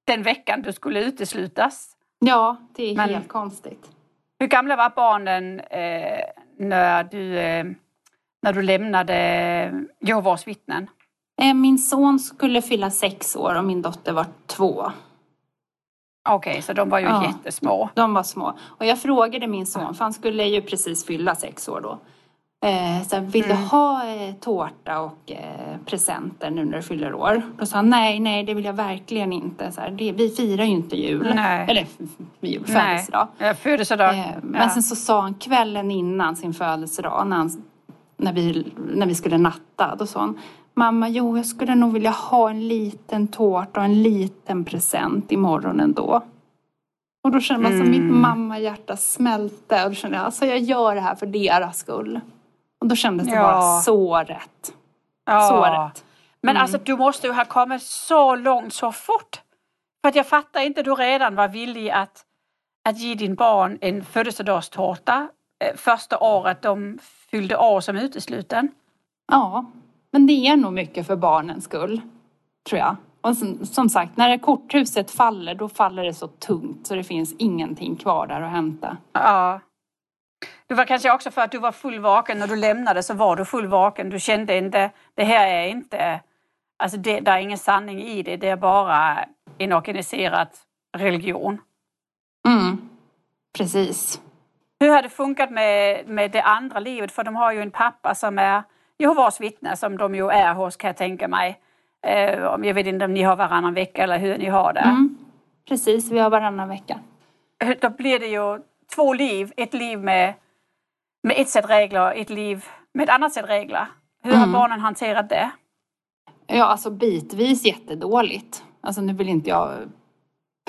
den veckan du skulle uteslutas? Ja, det är Men- helt konstigt. Hur gamla var barnen eh, när, du, eh, när du lämnade Jehovas vittnen? Eh, Min son skulle fylla sex år och min dotter var två. Okej, så de var ju Ja. jättesmå. De var små. Och jag frågade min son, för han skulle ju precis fylla sex år då. Eh, så vill Mm. du ha eh, tårta och eh, presenter nu när du fyller år? Då sa han, nej, nej, det vill jag verkligen inte. Så här, det, vi firar ju inte jul. Nej. Eller [laughs] jul, Nej, födelsedag. ja, födelsedag. Eh, men ja. sen så sa han kvällen innan sin födelsedag, när, han, när, vi, när vi skulle natta, då sa han Mamma, jo, jag skulle nog vilja ha en liten tårta och en liten present imorgon ändå. Och då kände man som mitt Mm. mamma-hjärta smälte och då kände jag, alltså jag gör det här för deras skull. Och då kändes det Ja. bara så rätt. ja. Så rätt. Men Mm. alltså du måste ju ha kommit så långt så fort. För att jag fattar inte, du redan var villig att, att ge din barn en födelsedagstårta eh, första året de fyllde år som utesluten. Ja, men det är nog mycket för barnens skull, tror jag. Och som, som sagt, när det korthuset faller, då faller det så tungt så det finns ingenting kvar där att hämta. Ja. Det var kanske också för att du var full vaken när du lämnade så var du full vaken. Du kände inte, det här är inte, alltså det, det är ingen sanning i det, det är bara en organiserad religion. Mm, precis. Hur har det funkat med, med det andra livet? För de har ju en pappa som är Jehovas vittne som de ju är hos kan jag tänka mig. Eh, jag vet inte om ni har varannan vecka eller hur ni har det. Mm, precis, vi har varannan vecka. Då blir det ju två liv. Ett liv med, med ett sätt regler och ett liv med ett annat sätt regler. Hur har Mm. barnen hanterat det? Ja, alltså bitvis jättedåligt. Alltså nu vill inte jag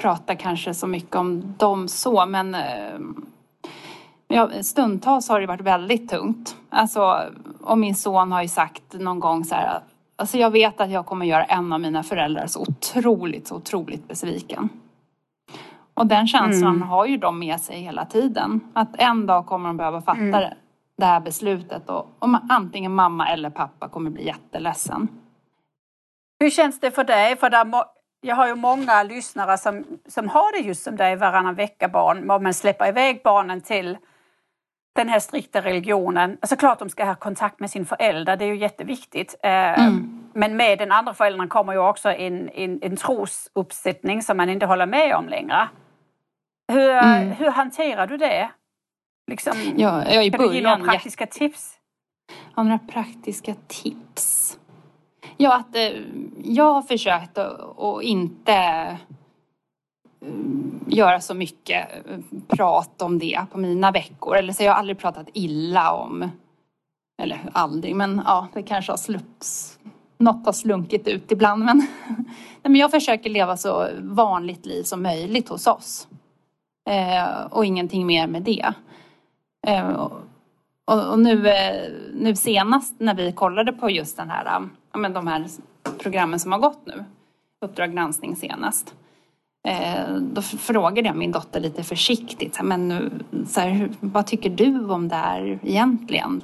prata kanske så mycket om dem så, men eh, ja, stundtals har det varit väldigt tungt. Alltså, och min son har ju sagt någon gång så här, alltså jag vet att jag kommer göra en av mina föräldrar så otroligt, så otroligt besviken. Och den känslan mm. har ju de med sig hela tiden. Att en dag kommer de behöva fatta mm. det här beslutet och, och antingen mamma eller pappa kommer bli jätteledsen. Hur känns det för dig? För där jag har ju många lyssnare som, som har det just som dig varannan vecka barn. Man släpper iväg barnen till den här strikta religionen. Alltså klart de ska ha kontakt med sin förälder, det är ju jätteviktigt. Eh, mm. Men med den andra föräldern kommer ju också en, en, en trosuppsättning som man inte håller med om längre. Hur, mm. hur hanterar du det? Liksom, ja, jag i kan du ge några praktiska tips? Ja, några praktiska tips? Ja, att eh, jag har försökt att inte eh, göra så mycket eh, prat om det på mina veckor. Eller så jag har aldrig pratat illa om, eller aldrig, men ja, det kanske har slupps, något har slunkit ut ibland. Men, [laughs] men jag försöker leva så vanligt liv som möjligt hos oss. Eh, och ingenting mer med det. Eh, och, och nu, eh, nu senast när vi kollade på just den här eh, ja, men de här programmen som har gått nu, Uppdrag granskning senast. Eh, då frågade jag min dotter lite försiktigt, men så här, vad tycker du om det här egentligen?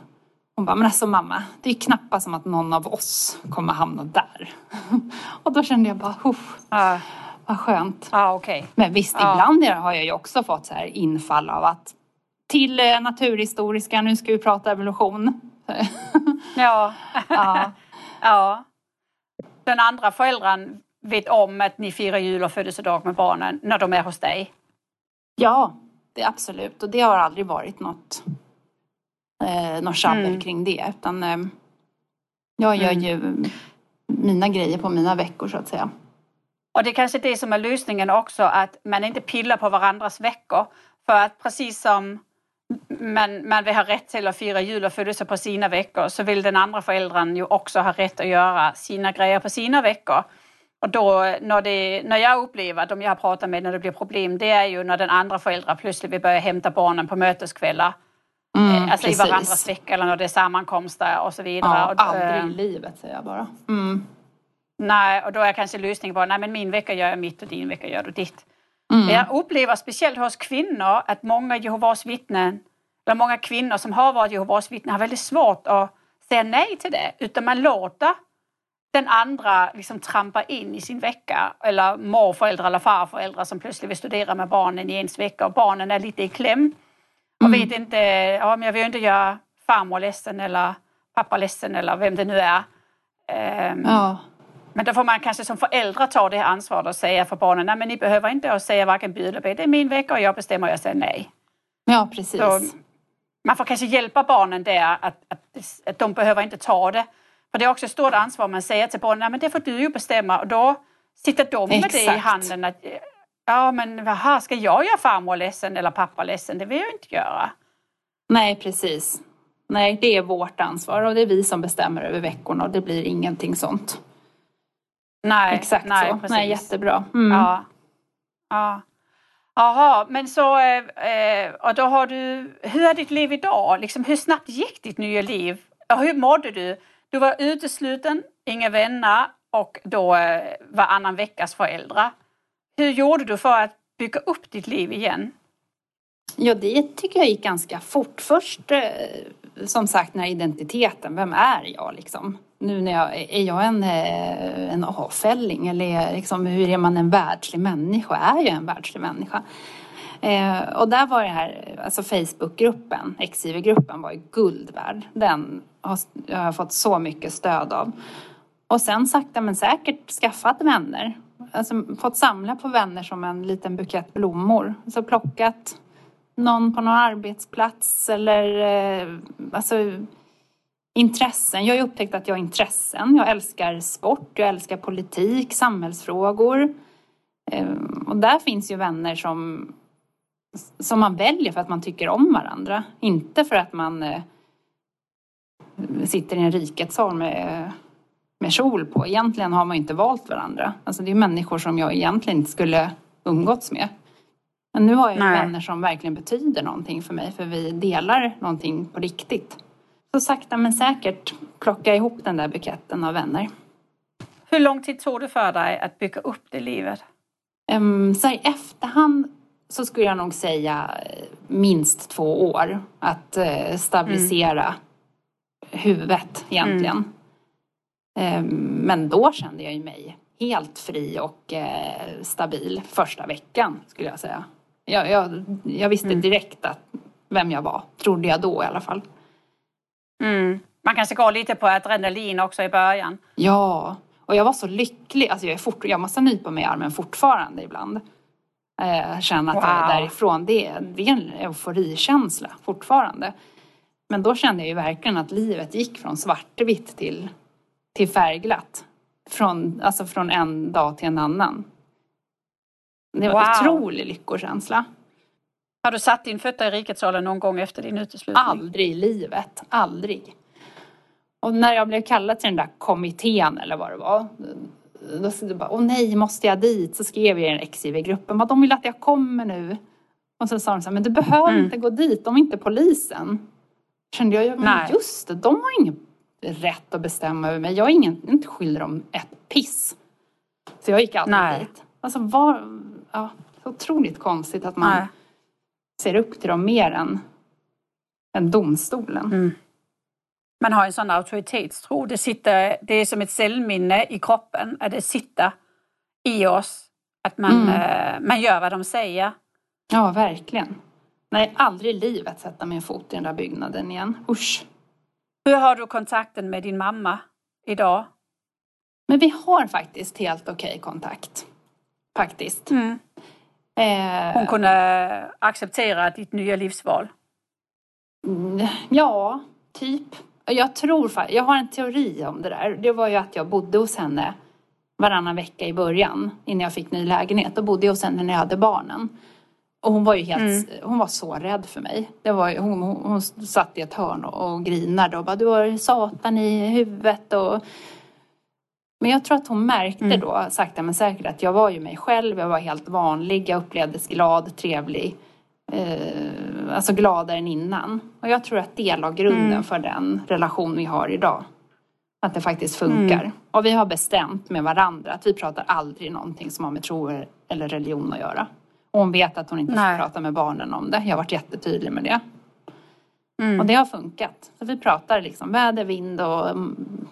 Hon bara, men alltså mamma, det är knappast som att någon av oss kommer hamna där. [laughs] och då kände jag bara, uh. vad skönt. Uh, okay. Men visst, uh. ibland har jag ju också fått så här infall av att till eh, naturhistoriska, nu ska vi prata evolution. [laughs] ja. ja. [laughs] Ja. Den andra föräldern vet om att ni firar jul och födelsedag med barnen när de är hos dig? Ja, det absolut. Och det har aldrig varit något, eh, något sjabbel mm. kring det. Utan eh, jag gör mm. ju mina grejer på mina veckor så att säga. Och det är kanske det som är lösningen också, att man inte pillar på varandras veckor. För att precis som men man vill ha rätt till att fira jul och födelse på sina veckor så vill den andra föräldern ju också ha rätt att göra sina grejer på sina veckor. Och då när, det, när jag upplever, de jag har pratat med när det blir problem, det är ju när den andra föräldern plötsligt vill börja hämta barnen på möteskvällar. Mm, eh, alltså precis. i varandras vecka eller när det är sammankomster och så vidare. Ja, aldrig i livet säger jag bara. Mm. Nej, och då är kanske lösningen bara, nej men min vecka gör jag mitt och din vecka gör du ditt. Mm. Jag upplever speciellt hos kvinnor att många Jehovas vittnen, eller många kvinnor som har varit Jehovas vittnen har väldigt svårt att säga nej till det. Utan man låter den andra liksom trampa in i sin vecka. Eller morföräldrar eller farföräldrar som plötsligt vill studera med barnen i ens vecka och barnen är lite i kläm. Och mm. vet inte, ja men jag vill inte göra farmor ledsen eller pappa ledsen eller vem det nu är. Um, ja. Men då får man kanske som förälder ta det här ansvaret och säga för barnen, nej men ni behöver inte säga varken bu eller Det är min vecka och jag bestämmer och jag säger nej. Ja, precis. Så man får kanske hjälpa barnen där att, att, att de behöver inte ta det. För det är också ett stort ansvar man säger till barnen, men det får du ju bestämma och då sitter de med Exakt. det i handen. Att, ja men aha, ska jag göra farmor ledsen eller pappa ledsen? Det vill jag inte göra. Nej, precis. Nej, det är vårt ansvar och det är vi som bestämmer över veckorna och det blir ingenting sånt. Nej, Exakt nej, så. Precis. Nej, jättebra. Mm. Ja. ja. Jaha, men så, eh, och då har du, hur är ditt liv idag? Liksom, hur snabbt gick ditt nya liv? Och hur mådde du? Du var utesluten, inga vänner och då eh, var annan veckas föräldrar. Hur gjorde du för att bygga upp ditt liv igen? Ja, det tycker jag gick ganska fort. Först, eh, som sagt, den här identiteten. Vem är jag liksom? nu när jag, är jag en, eh, en avfälling eller liksom, hur är man en världslig människa? Är jag en världslig människa? Eh, och där var det här, alltså Facebookgruppen, XIV-gruppen var ju guld värd. Den har jag fått så mycket stöd av. Och sen sakta men säkert skaffat vänner. Alltså fått samla på vänner som en liten bukett blommor. Alltså plockat någon på någon arbetsplats eller eh, alltså intressen. Jag har ju upptäckt att jag har intressen. Jag älskar sport, jag älskar politik, samhällsfrågor. Eh, och där finns ju vänner som, som man väljer för att man tycker om varandra. Inte för att man eh, sitter i en rikets sal med, med kjol på. Egentligen har man inte valt varandra. Alltså det är människor som jag egentligen inte skulle umgåtts med. Men nu har jag Nej. vänner som verkligen betyder någonting för mig för vi delar någonting på riktigt. så sakta men säkert plocka ihop den där buketten av vänner. Hur lång tid tog det för dig att bygga upp det livet? Um, så i efterhand så skulle jag nog säga eh, minst två år att uh, stabilisera mm. huvudet egentligen. Mm. Um, men då kände jag ju mig helt fri och uh, stabil första veckan skulle jag säga. Jag, jag, jag visste mm. direkt att vem jag var, trodde jag då i alla fall. Mm. Man kanske går lite på adrenalin också i början. Ja, och jag var så lycklig. Alltså jag, är fort, jag måste nypa mig i armen fortfarande ibland. Eh, känna att wow. jag är därifrån. Det är, det är en euforikänsla fortfarande. Men då kände jag ju verkligen att livet gick från svartvitt till, till färgglatt. Från, alltså från en dag till en annan. Det var wow. en otrolig lyckokänsla. Har du satt din fötter i rikets någon gång efter din uteslutning? Aldrig i livet. Aldrig. Och när jag blev kallad till den där kommittén eller vad det var. Då bara, åh nej, måste jag dit? Så skrev jag i den XIV-gruppen, de vill att jag kommer nu. Och så sa de så här, men du behöver mm. inte gå dit, de är inte polisen. Kände jag, men just det, de har ingen rätt att bestämma över mig. Jag är ingen, inte skyldig dem ett piss. Så jag gick aldrig nej. dit. Alltså var, ja, så otroligt konstigt att man nej. ser upp till dem mer än, än domstolen. Mm man har en sån auktoritetstro. Det, sitter, det är som ett cellminne i kroppen, att det sitter i oss. Att man, mm. eh, man gör vad de säger. Ja, verkligen. Nej, aldrig i livet sätta min fot i den där byggnaden igen. Usch. Hur har du kontakten med din mamma idag? Men vi har faktiskt helt okej okay kontakt. Faktiskt. Mm. Eh, Hon kunde acceptera ditt nya livsval? Mm, ja, typ. Jag tror, jag har en teori om det där. Det var ju att jag bodde hos henne varannan vecka i början innan jag fick ny lägenhet. Då bodde jag hos henne när jag hade barnen. Och hon var ju helt, mm. hon var så rädd för mig. Det var, hon, hon, hon satt i ett hörn och, och grinade och bara du har satan i huvudet och men jag tror att hon märkte mm. då sakta men säkert att jag var ju mig själv, jag var helt vanlig, jag upplevdes glad, trevlig eh, alltså gladare än innan. Och jag tror att det la grunden mm. för den relation vi har idag. Att det faktiskt funkar. Mm. Och vi har bestämt med varandra att vi pratar aldrig någonting som har med tro eller religion att göra. Och hon vet att hon inte Nej. ska prata med barnen om det. Jag har varit jättetydlig med det. Mm. Och det har funkat. Så vi pratar liksom väder, vind och mm,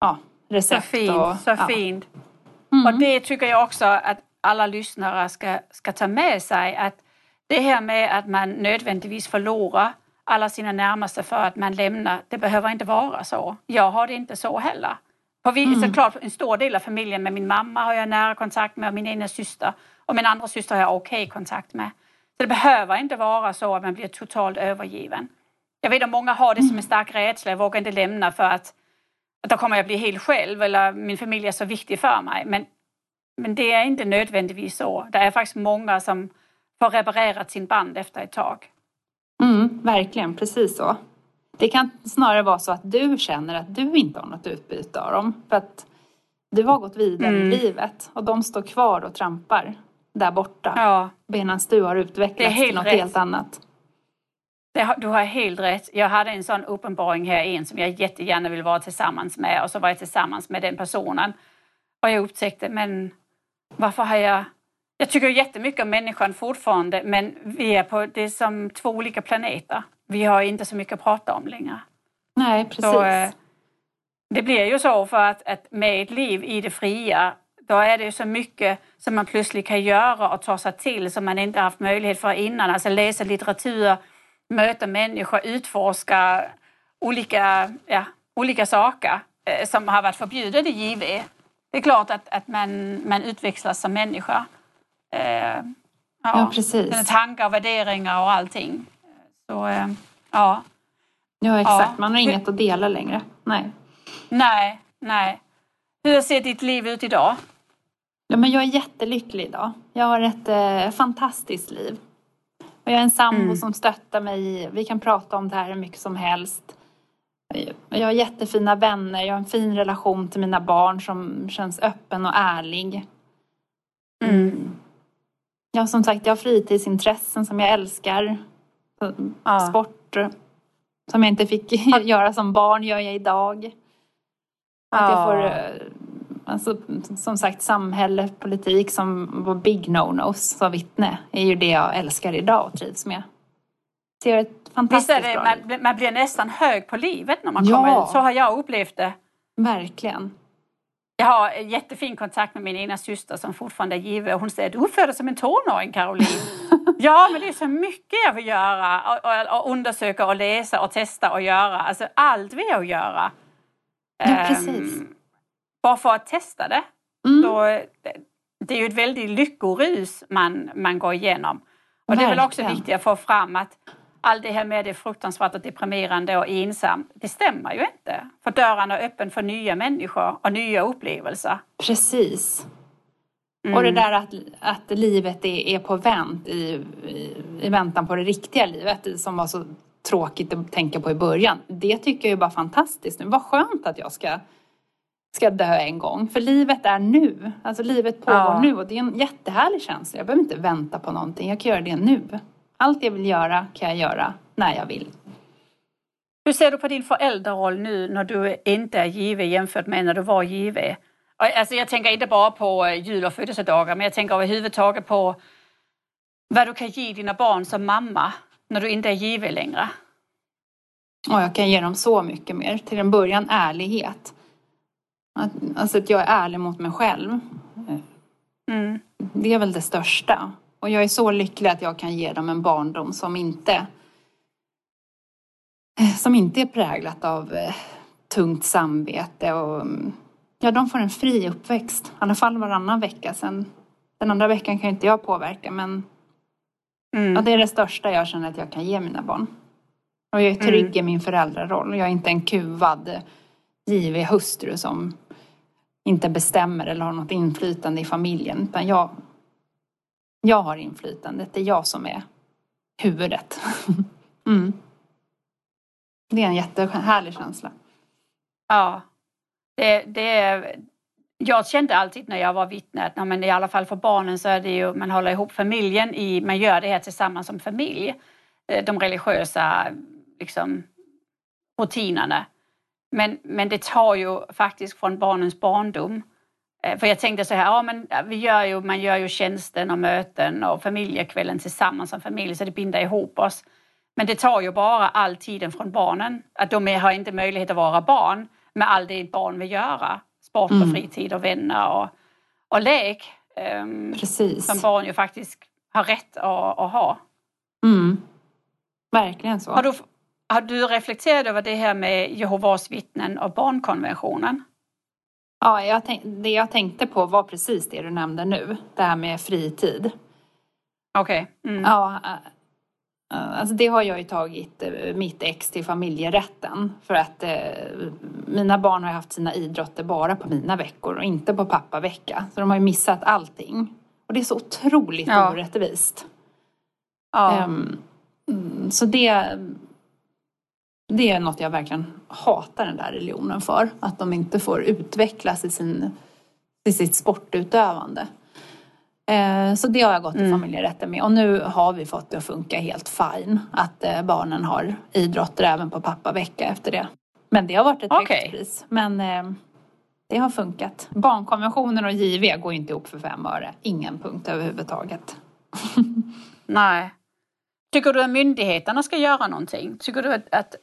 ja, recept. Så fint. Och, så ja. fint. Mm. Och det tycker jag också att alla lyssnare ska, ska ta med sig. Att det här med att man nödvändigtvis förlorar alla sina närmaste för att man lämnar, det behöver inte vara så. Jag har det inte så heller. För vi, mm. såklart, en stor del av familjen med min mamma har jag nära kontakt med och min ena syster och min andra syster har jag okej okay kontakt med. Så det behöver inte vara så att man blir totalt övergiven. Jag vet att många har det som en stark rädsla, jag vågar inte lämna för att, att då kommer jag bli helt själv eller min familj är så viktig för mig. Men, men det är inte nödvändigtvis så. Det är faktiskt många som har reparerat sin band efter ett tag. Mm, verkligen, precis så. Det kan snarare vara så att du känner att du inte har något utbyte av dem. För att du har gått vidare mm. i livet och de står kvar och trampar där borta. Ja. Medan du har utvecklats till något rätt. helt annat. Det, du har helt rätt. Jag hade en sån uppenbaring här in som jag jättegärna vill vara tillsammans med och så var jag tillsammans med den personen. Och jag upptäckte, men varför har jag jag tycker jättemycket om människan fortfarande men vi är på, det är som två olika planeter. Vi har inte så mycket att prata om längre. Nej, precis. Så, eh, det blir ju så för att, att med ett liv i det fria då är det ju så mycket som man plötsligt kan göra och ta sig till som man inte haft möjlighet för innan. Alltså läsa litteratur, möta människor, utforska olika, ja, olika saker eh, som har varit förbjudet i JV. Det är klart att, att man, man utvecklas som människa. Eh, ja, ja, tankar och värderingar och allting. Så, eh, ja. Ja, exakt. Ja. Man har inget att dela längre. Nej. Nej, nej. Hur ser ditt liv ut idag? Ja, men jag är jättelycklig idag. Jag har ett eh, fantastiskt liv. Och jag är en sambo mm. som stöttar mig. Vi kan prata om det här hur mycket som helst. Jag har jättefina vänner. Jag har en fin relation till mina barn som känns öppen och ärlig. Mm. Ja, som sagt, jag har fritidsintressen som jag älskar. Ja. Sport. Som jag inte fick [laughs] göra som barn gör jag idag. Att jag får, eh, alltså, som sagt, samhälle, politik som var big no-nos som vittne är ju det jag älskar idag och trivs med. Ser ett fantastiskt Visst är det, man, man blir nästan hög på livet när man Ja. kommer ut. Så har jag upplevt det. Verkligen. Jag har en jättefin kontakt med min ena syster som fortfarande är given. Hon säger du föddes som en tonåring Caroline. [laughs] ja men det är så mycket jag vill göra. Och, och, och undersöka och läsa och testa och göra. Alltså allt vill jag göra. Ja, precis. Ehm, bara för att testa det. Mm. Så, det, det är ju ett väldigt lyckorus man, man går igenom. Och det är väl också Verkligen. viktigt att få fram att allt det här med det fruktansvärt och deprimerande och ensam, det stämmer ju inte. För dörren är öppen för nya människor och nya upplevelser. Precis. Mm. Och det där att, att livet är, är på vänt i, i, i väntan på det riktiga livet som var så tråkigt att tänka på i början. Det tycker jag är bara fantastiskt nu. Vad skönt att jag ska, ska dö en gång. För livet är nu. Alltså livet pågår Ja. nu och det är en jättehärlig känsla. Jag behöver inte vänta på någonting. Jag kan göra det nu. Allt jag vill göra kan jag göra när jag vill. Hur ser du på din föräldraroll nu när du inte är given jämfört med när du var? Och, Alltså jag tänker inte bara på eh, jul och födelsedagar men jag tänker överhuvudtaget på vad du kan ge dina barn som mamma när du inte är given längre. Och jag kan ge dem så mycket mer. Till en början ärlighet. Att, alltså att jag är ärlig mot mig själv. Mm. Det är väl det största. Och jag är så lycklig att jag kan ge dem en barndom som inte som inte är präglat av eh, tungt samvete och mm, ja, de får en fri uppväxt. I alla fall varannan vecka. Sen, den andra veckan kan inte jag påverka men Mm. ja, det är det största jag känner att jag kan ge mina barn. Och jag är trygg i min föräldraroll. Jag är inte en kuvad, eh, givig hustru som inte bestämmer eller har något inflytande i familjen. Utan jag, jag har inflytandet. Det är jag som är huvudet. [laughs] mm. Det är en jättehärlig känsla. Ja. Det, det, är- jag kände alltid när jag var vittne att men i alla fall för barnen så är det ju, man håller ihop familjen, i, man gör det här tillsammans som familj. Eh, de religiösa liksom, rutinerna. Men, men det tar ju faktiskt från barnens barndom. Eh, För jag tänkte så här, ja men vi gör ju, man gör ju tjänsten och möten och familjekvällen tillsammans som familj så det binder ihop oss. Men det tar ju bara all tiden från barnen. Att de har inte möjlighet att vara barn med allt det barn vill göra. Sport och Mm. fritid och vänner och, och lek. ehm, Precis. som barn ju faktiskt har rätt att, att ha. Mm. Verkligen så. Har du, har du reflekterat över det här med Jehovas vittnen och barnkonventionen? Ja, jag tänk, det jag tänkte på var precis det du nämnde nu. Det här med fritid. Okej. Mm. Ja, äh, äh, alltså det har jag ju tagit äh, mitt ex till familjerätten. För att äh, mina barn har haft sina idrotter bara på mina veckor och inte på pappavecka. Så de har ju missat allting. Och det är så otroligt Ja. orättvist. Ja. Mm, så det, det är något jag verkligen hatar den där religionen för. Att de inte får utvecklas i, sin, i sitt sportutövande. Eh, Så det har jag gått Mm. familjerätten med. Och nu har vi fått det att funka helt fine. Att eh, barnen har idrotter även på pappavecka efter det. Men det har varit ett Okej. högt pris. Men eh, det har funkat. Barnkonventionen och JV går inte ihop för fem öre. Ingen punkt överhuvudtaget. [laughs] Nej. Tycker du att myndigheterna ska göra någonting? Tycker du att, att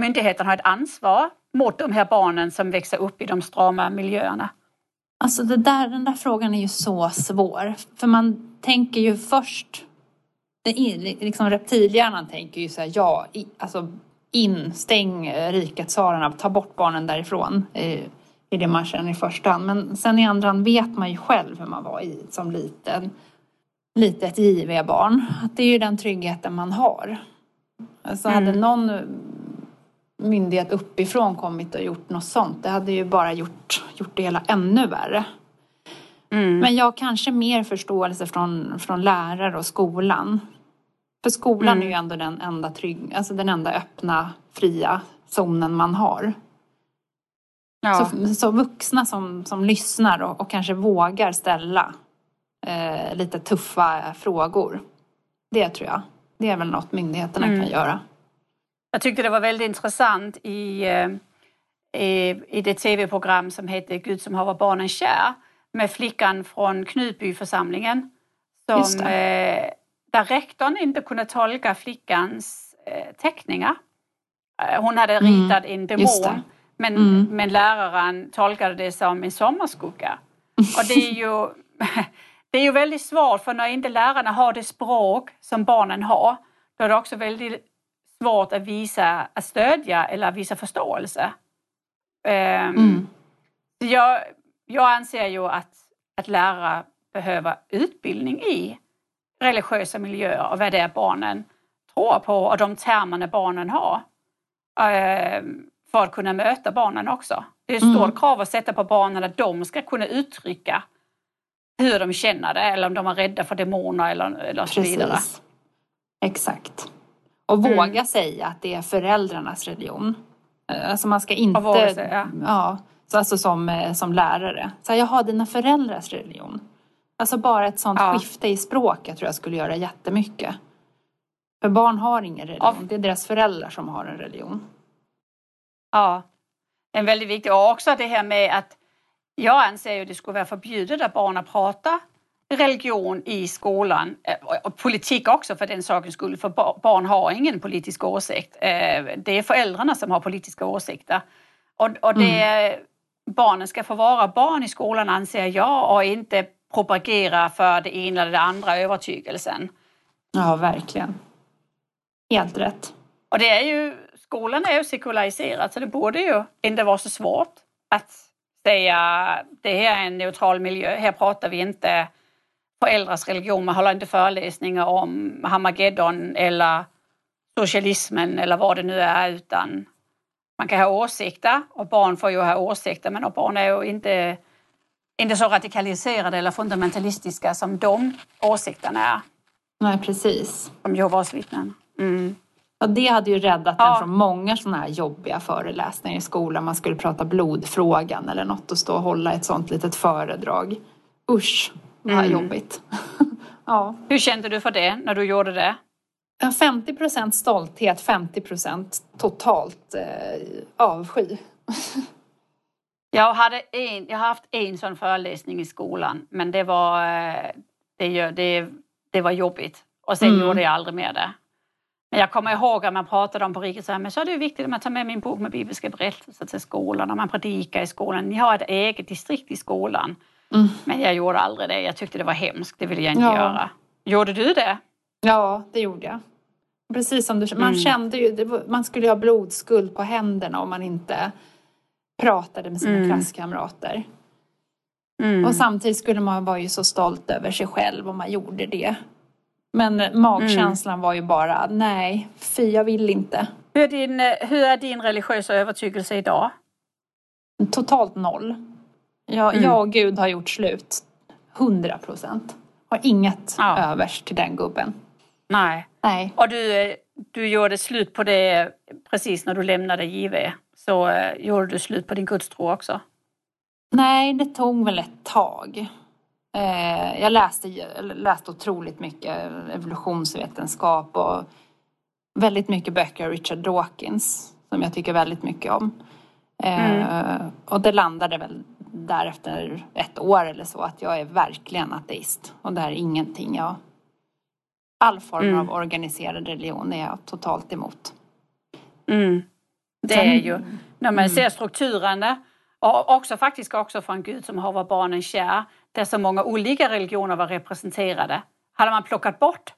myndigheterna har ett ansvar mot de här barnen som växer upp i de strama miljöerna? Alltså det där, den där frågan är ju så svår. För man tänker ju först... Det är, liksom reptilhjärnan tänker ju så här, ja, i, alltså in, stäng eh, riket tsarerna, ta bort barnen därifrån. Eh, är det man känner i första hand. Men sen i andra hand vet man ju själv hur man var i, som liten. Litet JV-barn. Att det är ju den tryggheten man har. Alltså Mm. hade någon myndighet uppifrån kommit och gjort något sånt, det hade ju bara gjort, gjort det hela ännu värre. Mm. Men jag har kanske mer förståelse från, från lärare och skolan. För skolan Mm. är ju ändå den enda trygg, alltså den enda öppna, fria zonen man har. Ja. Så, så vuxna som, som lyssnar och, och kanske vågar ställa eh, lite tuffa frågor. Det tror jag. Det är väl något myndigheterna Mm. kan göra. Jag tyckte det var väldigt intressant i, eh, i, i det tv-program som hette Gud som haver barnen kär med flickan från Knutbyförsamlingen. Som, eh, där rektorn inte kunde tolka flickans eh, teckningar. Eh, hon hade mm, ritat en demon men, mm. men läraren tolkade det som en sommarskugga. Och det är ju, [laughs] det är ju väldigt svårt för när inte lärarna har det språk som barnen har då är det också väldigt svårt att visa, att stödja eller visa förståelse. Um, mm. jag, jag anser ju att, att lärare behöver utbildning i religiösa miljöer och vad det är barnen tror på och de termerna barnen har. Um, för att kunna möta barnen också. Det är ett stort mm. krav att sätta på barnen att de ska kunna uttrycka hur de känner det eller om de är rädda för demoner eller, eller så vidare. Exakt. Och mm. våga säga att det är föräldrarnas religion. Alltså man ska inte... våga säga. Ja, alltså som, eh, som lärare. Så jag har dina föräldrars religion. Alltså bara ett sånt ja. skifte i språket tror jag skulle göra jättemycket. För barn har ingen religion, ja. det är deras föräldrar som har en religion. Ja, en väldigt viktig. Och också det här med att jag anser ju att det skulle vara förbjudet att barn pratar religion i skolan. Eh, och politik också för den sakens skull, för barn har ingen politisk åsikt. Eh, det är föräldrarna som har politiska åsikter. Och, och det, mm. barnen ska få vara barn i skolan anser jag och inte propagera för det ena eller det andra övertygelsen. Ja, verkligen. Helt rätt. Och det är ju skolan är ju sekulariserad så det borde ju inte vara så svårt att säga det här är en neutral miljö. Här pratar vi inte föräldrars religion. Man håller inte föreläsningar om Hamageddon eller socialismen eller vad det nu är utan man kan ha åsikter och barn får ju ha åsikter men barn är ju inte, inte så radikaliserade eller fundamentalistiska som de åsikterna är. Nej, precis. Som Jehovas vittnen. Mm. Ja, det hade ju räddat ja. en från många sådana här jobbiga föreläsningar i skolan. Man skulle prata blodfrågan eller något och stå och hålla ett sånt litet föredrag. Usch, vad mm. jobbigt. [laughs] ja. Hur kände du för det när du gjorde det? 50 procent stolthet, 50 procent totalt eh, avsky. [laughs] jag, hade en, jag har haft en sån föreläsning i skolan men det var, eh, det, det, det var jobbigt. Och sen mm. gjorde jag aldrig mer det. Men jag kommer ihåg att man pratade om på riket så här, men så är det viktigt att man tar med min bok med bibliska berättelser till skolan och man predikar i skolan. Ni har ett eget distrikt i skolan. Mm. Men jag gjorde aldrig det. Jag tyckte det var hemskt. Det ville jag inte ja. göra. Gjorde du det? Ja, det gjorde jag. Precis som du Man mm. kände ju, var, man skulle ha blodskuld på händerna om man inte pratade med sina mm. klasskamrater. Mm. Och samtidigt skulle man vara ju så stolt över sig själv om man gjorde det. Men magkänslan mm. var ju bara, nej, fy jag vill inte. Hur är, din, hur är din religiösa övertygelse idag? Totalt noll. Jag, mm. jag och Gud har gjort slut. Hundra procent. Har inget ja. övers till den gubben. Nej. Nej. Och du, du gjorde slut på det precis när du lämnade JV. Så uh, gjorde du slut på din gudstro också? Nej, det tog väl ett tag. Eh, jag läste, läste otroligt mycket evolutionsvetenskap och väldigt mycket böcker av Richard Dawkins som jag tycker väldigt mycket om. Eh, mm. Och det landade väl därefter ett år eller så att jag är verkligen ateist och det är ingenting jag... All form mm. av organiserad religion är jag totalt emot. Mm. Det är ju, när man mm. ser strukturerna och också faktiskt också från Gud som har barnen kär där så många olika religioner var representerade. Hade man plockat bort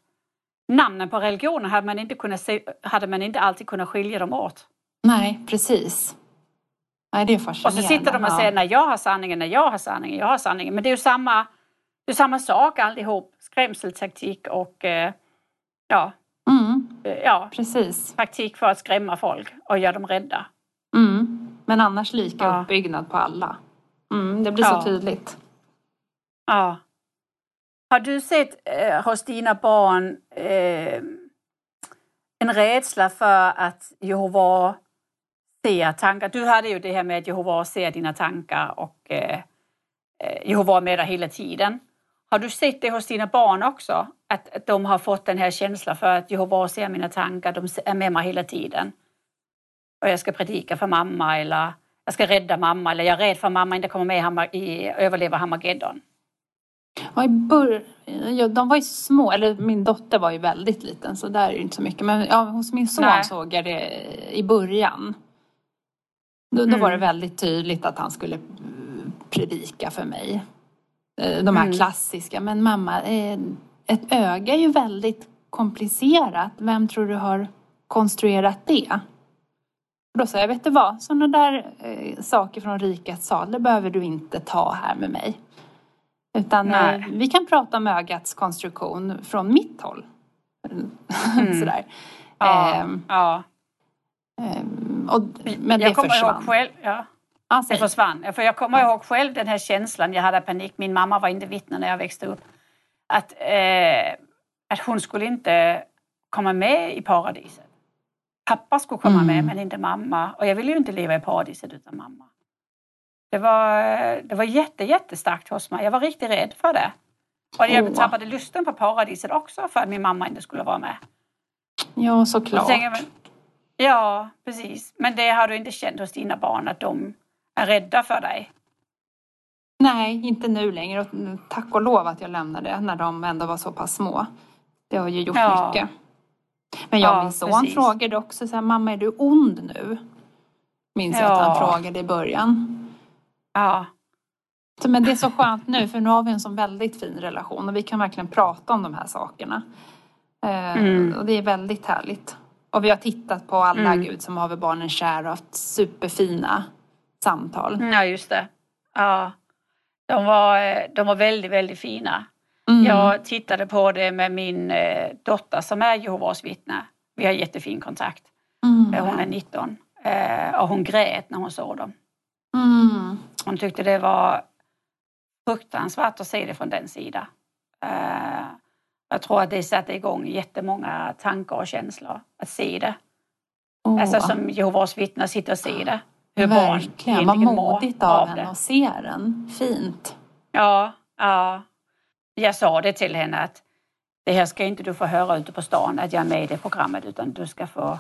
namnen på religioner hade man inte, kunnat se, hade man inte alltid kunnat skilja dem åt. Nej, precis. Nej, det är fascinerande. Och så sitter de och säger när jag har sanningen, när jag har sanningen, jag har sanningen. Men det är ju samma, det är samma sak allihop. Skrämseltaktik och eh, ja, mm. Eh, ja, precis. taktik för att skrämma folk och göra dem rädda. Mm. Men annars lika ja. uppbyggnad på alla. Mm, det blir ja. så tydligt. Ja. Har du sett eh, hos dina barn eh, en rädsla för att Jehova ser tankar? Du hade ju det här med att Jehova ser dina tankar och eh, eh Jehova är med dig hela tiden. Har du sett det hos dina barn också? Att, att de har fått den här känslan för att Jehova ser mina tankar, de är med mig hela tiden? och jag ska predika för mamma eller jag ska rädda mamma eller jag är rädd för att mamma inte kommer med i överleva Hamageddon. Ja, i bör... ja, de var ju små, eller min dotter var ju väldigt liten så där är det inte så mycket. Men ja, hos min son Nej. såg jag det i början. Då, då mm. var det mm. väldigt tydligt att han skulle predika för mig. Eh, de här mm. klassiska. Men mamma, eh, ett öga är ju väldigt komplicerat. Vem tror du har konstruerat det? Och då sa jag, vet du vad, sådana där eh, saker från rikets sal, det behöver du inte ta här med mig. Utan eh, vi kan prata om ögats konstruktion från mitt håll. [laughs] Mm. Sådär. Ja, eh, ja. Ehm, och, men jag det försvann. Själv, ja. Alltså. Det försvann. För jag kommer ihåg själv den här känslan, jag hade panik, min mamma var inte vittne när jag växte upp. Att, eh, att hon skulle inte komma med i paradiset. Pappa skulle komma mm. med men inte mamma. Och jag ville ju inte leva i paradiset utan mamma. Det var, det var jätte, jättestarkt hos mig. Jag var riktigt rädd för det. Och jag oh. tappade lusten på paradiset också för att min mamma inte skulle vara med. Ja, såklart. Ja, precis. Men det har du inte känt hos dina barn att de är rädda för dig? Nej, inte nu längre. Och tack och lov att jag lämnade när de ändå var så pass små. Det har ju gjort ja. mycket. Men jag och min son precis. frågade också så här, mamma är du ond nu? Minns ja. jag att han frågade i början. Ja. Så, men det är så skönt nu för nu har vi en sån väldigt fin relation och vi kan verkligen prata om de här sakerna. Eh, mm. Och det är väldigt härligt. Och vi har tittat på alla mm. Gud som haver barnen kär och haft superfina samtal. Ja, just det. Ja. De var, eh, de var väldigt, väldigt fina. Mm. Jag tittade på det med min eh, dotter som är Jehovas vittne. Vi har jättefin kontakt. Mm. Hon är 19 och hon grät när hon såg dem. Mm. Hon tyckte det var fruktansvärt att se det från den sidan. Jag tror att det satte igång jättemånga tankar och känslor att se det. Oh. Alltså som Jehovas vittnen sitter och ser det. Hur Verkligen, vad modigt av henne att se den. Fint. Ja, ja. Jag sa det till henne att det här ska inte du få höra ute på stan att jag är med i det programmet utan du ska få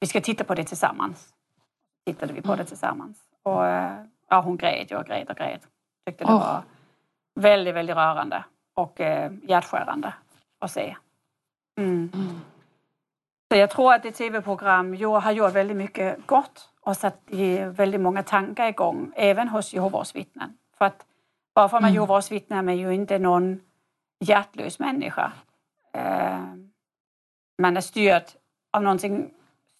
vi ska titta på det tillsammans. Tittade vi på det tillsammans. Och eh, ja, hon grät och grät och grät. Tyckte det oh. var väldigt, väldigt rörande och eh, hjärtskärande att se. Mm. Mm. Så jag tror att det tv-program har gjort väldigt mycket gott och satt väldigt många tankar igång, även hos Jehovas vittnen. För att bara för att man är mm. Jehovas vittne är man ju inte någon hjärtlös människa. Eh, man är styrd av någonting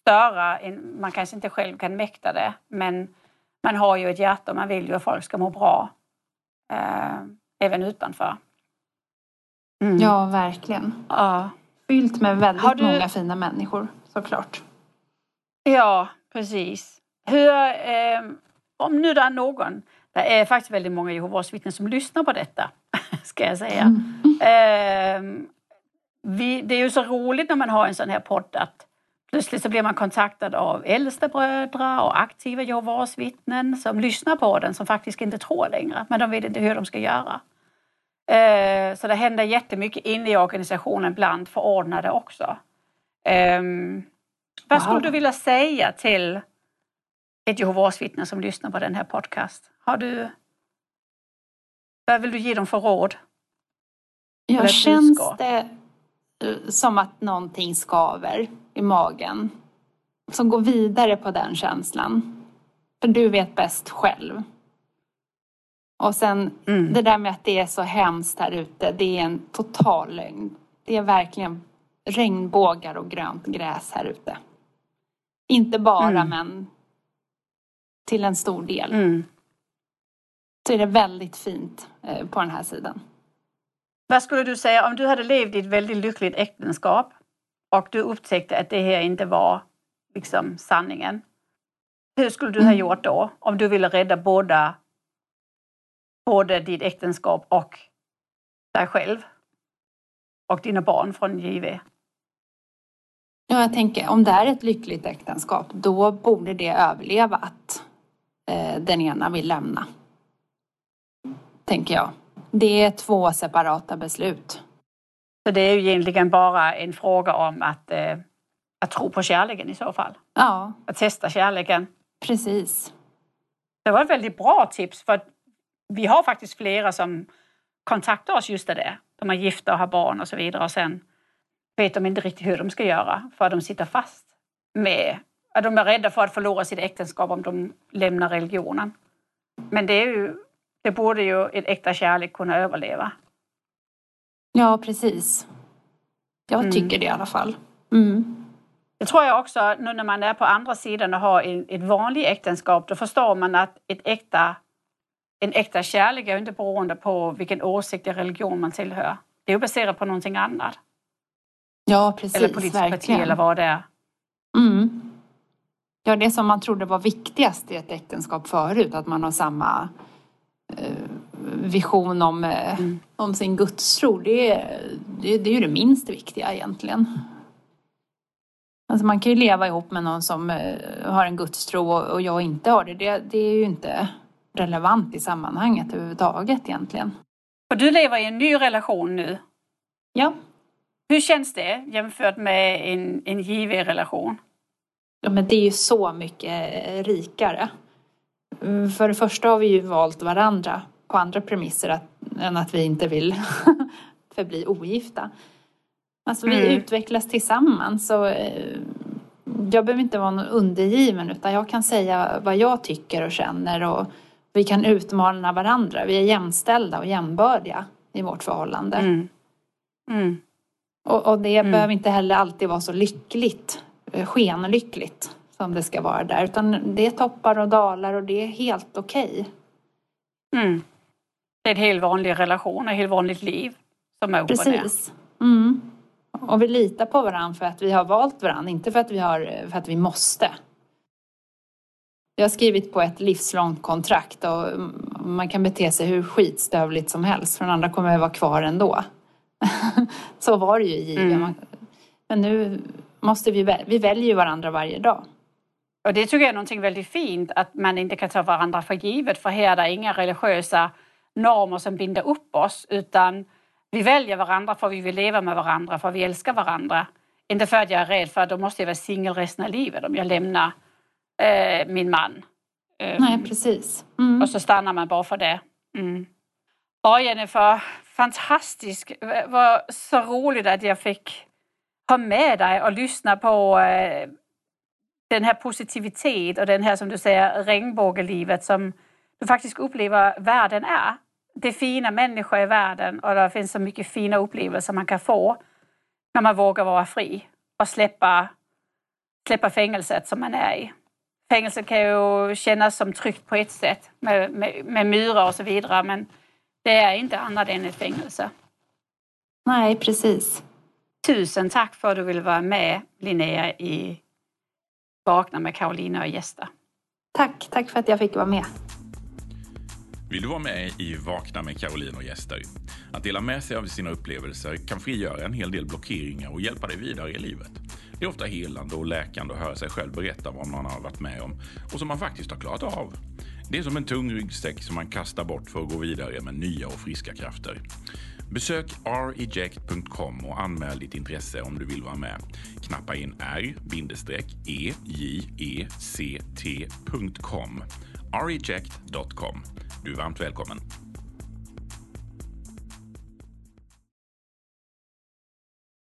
större, man kanske inte själv kan mäkta det, men man har ju ett hjärta och man vill ju att folk ska må bra. Eh, även utanför. Mm. Ja, verkligen. Ja. Fyllt med väldigt du... många fina människor såklart. Ja, precis. Hur, eh, om nu det är någon, det är faktiskt väldigt många Jehovas vittnen som lyssnar på detta, [laughs] ska jag säga. Mm. Eh, vi, det är ju så roligt när man har en sån här podd att Plötsligt så blir man kontaktad av äldstebröder och aktiva Jehovas vittnen som lyssnar på den som faktiskt inte tror längre, men de vet inte hur de ska göra. Eh, så det händer jättemycket inne i organisationen bland förordnade också. Ehm, vad skulle du vilja säga till ett Jehovas vittne som lyssnar på den här podcast? Har du, vad vill du ge dem för råd? Ja, känns det som att någonting skaver i magen. Som går vidare på den känslan. För du vet bäst själv. Och sen mm. det där med att det är så hemskt här ute, det är en total lögn. Det är verkligen regnbågar och grönt gräs här ute. Inte bara, mm. men till en stor del. Mm. Så är det väldigt fint eh, på den här sidan. Vad skulle du säga om du hade levt i ett väldigt lyckligt äktenskap och du upptäckte att det här inte var liksom sanningen. Hur skulle du ha mm. gjort då om du ville rädda båda, både ditt äktenskap och dig själv och dina barn från JV? Ja, jag tänker om det är ett lyckligt äktenskap då borde det överleva att eh, den ena vill lämna. Tänker jag. Det är två separata beslut. Så det är ju egentligen bara en fråga om att eh, att tro på kärleken i så fall. Ja, Att testa kärleken. precis. Det var ett väldigt bra tips för vi har faktiskt flera som kontaktar oss just det. De är gifta och har barn och så vidare och sen vet de inte riktigt hur de ska göra för att de sitter fast med att de är rädda för att förlora sitt äktenskap om de lämnar religionen. Men det, är ju, det borde ju ett äkta kärlek kunna överleva. Ja, precis. Jag Mm. tycker det i alla fall. Mm. Det tror jag också, nu när man är på andra sidan och har ett vanligt äktenskap, då förstår man att ett äkta, en äkta kärlek är ju inte beroende på vilken åsikt eller religion man tillhör. Det är ju baserat på någonting annat. Ja, precis. eller politiskt parti eller vad det är. Mm. Ja, det som man trodde var viktigast i ett äktenskap förut, att man har samma eh, vision om, eh, Mm. om sin gudstro, det, det, det är ju det minst viktiga egentligen. Alltså man kan ju leva ihop med någon som eh, har en gudstro och, och jag inte har det. det. Det är ju inte relevant i sammanhanget överhuvudtaget egentligen. Och du lever i en ny relation nu. Ja, Hur känns det jämfört med en, en given relation? Ja, men det är ju så mycket rikare. För det första har vi ju valt varandra på andra premisser att, än att vi inte vill [laughs] förbli ogifta. Alltså vi Mm. utvecklas tillsammans och eh, jag behöver inte vara någon undergiven utan jag kan säga vad jag tycker och känner och vi kan utmana varandra. Vi är jämställda och jämbördiga i vårt förhållande. Mm. Mm. Och, och det Mm. behöver inte heller alltid vara så lyckligt, eh, skenlyckligt som det ska vara där. Utan det är toppar och dalar och det är helt okej. Mm. Det är en helt vanlig relation, ett helt vanligt liv som är. Precis. Mm. Och vi litar på varandra för att vi har valt varandra, inte för att vi, har, för att vi måste. Vi har skrivit på ett livslångt kontrakt och man kan bete sig hur skitstövligt som helst för den andra kommer att vara kvar ändå. [laughs] så var det ju i. Mm. Men nu måste vi, väl- vi väljer varandra varje dag. Och det tycker jag är någonting väldigt fint att man inte kan ta varandra för givet för här är det inga religiösa normer som binder upp oss utan vi väljer varandra för vi vill leva med varandra, för vi älskar varandra. Inte för att jag är rädd för att då måste jag vara singel resten av livet om jag lämnar eh, min man. Eh, Nej, precis. Mm. Och så stannar man bara för det. Mm. Ja, Jennifer, fantastisk. Var så roligt att jag fick ha med dig och lyssna på eh, den här positivitet och den här, som du säger, regnbågelivet som du faktiskt upplever världen är. Det är fina människor i världen och det finns så mycket fina upplevelser man kan få när man vågar vara fri och släppa, släppa fängelset som man är i. Fängelse kan ju kännas som tryggt på ett sätt med, med, med murar och så vidare men det är inte annat än ett fängelse. Nej, precis. Tusen tack för att du ville vara med Linnea i Vakna med Karolina och gäster. Tack, tack för att jag fick vara med. Vill du vara med i Vakna med Caroline och gäster? Att dela med sig av sina upplevelser kan frigöra en hel del blockeringar och hjälpa dig vidare i livet. Det är ofta helande och läkande att höra sig själv berätta vad man har varit med om och som man faktiskt har klarat av. Det är som en tung ryggsäck som man kastar bort för att gå vidare med nya och friska krafter. Besök reject.com och anmäl ditt intresse om du vill vara med. Knappa in r-e-j-e-c-t.com e, reject.com. Du är varmt välkommen.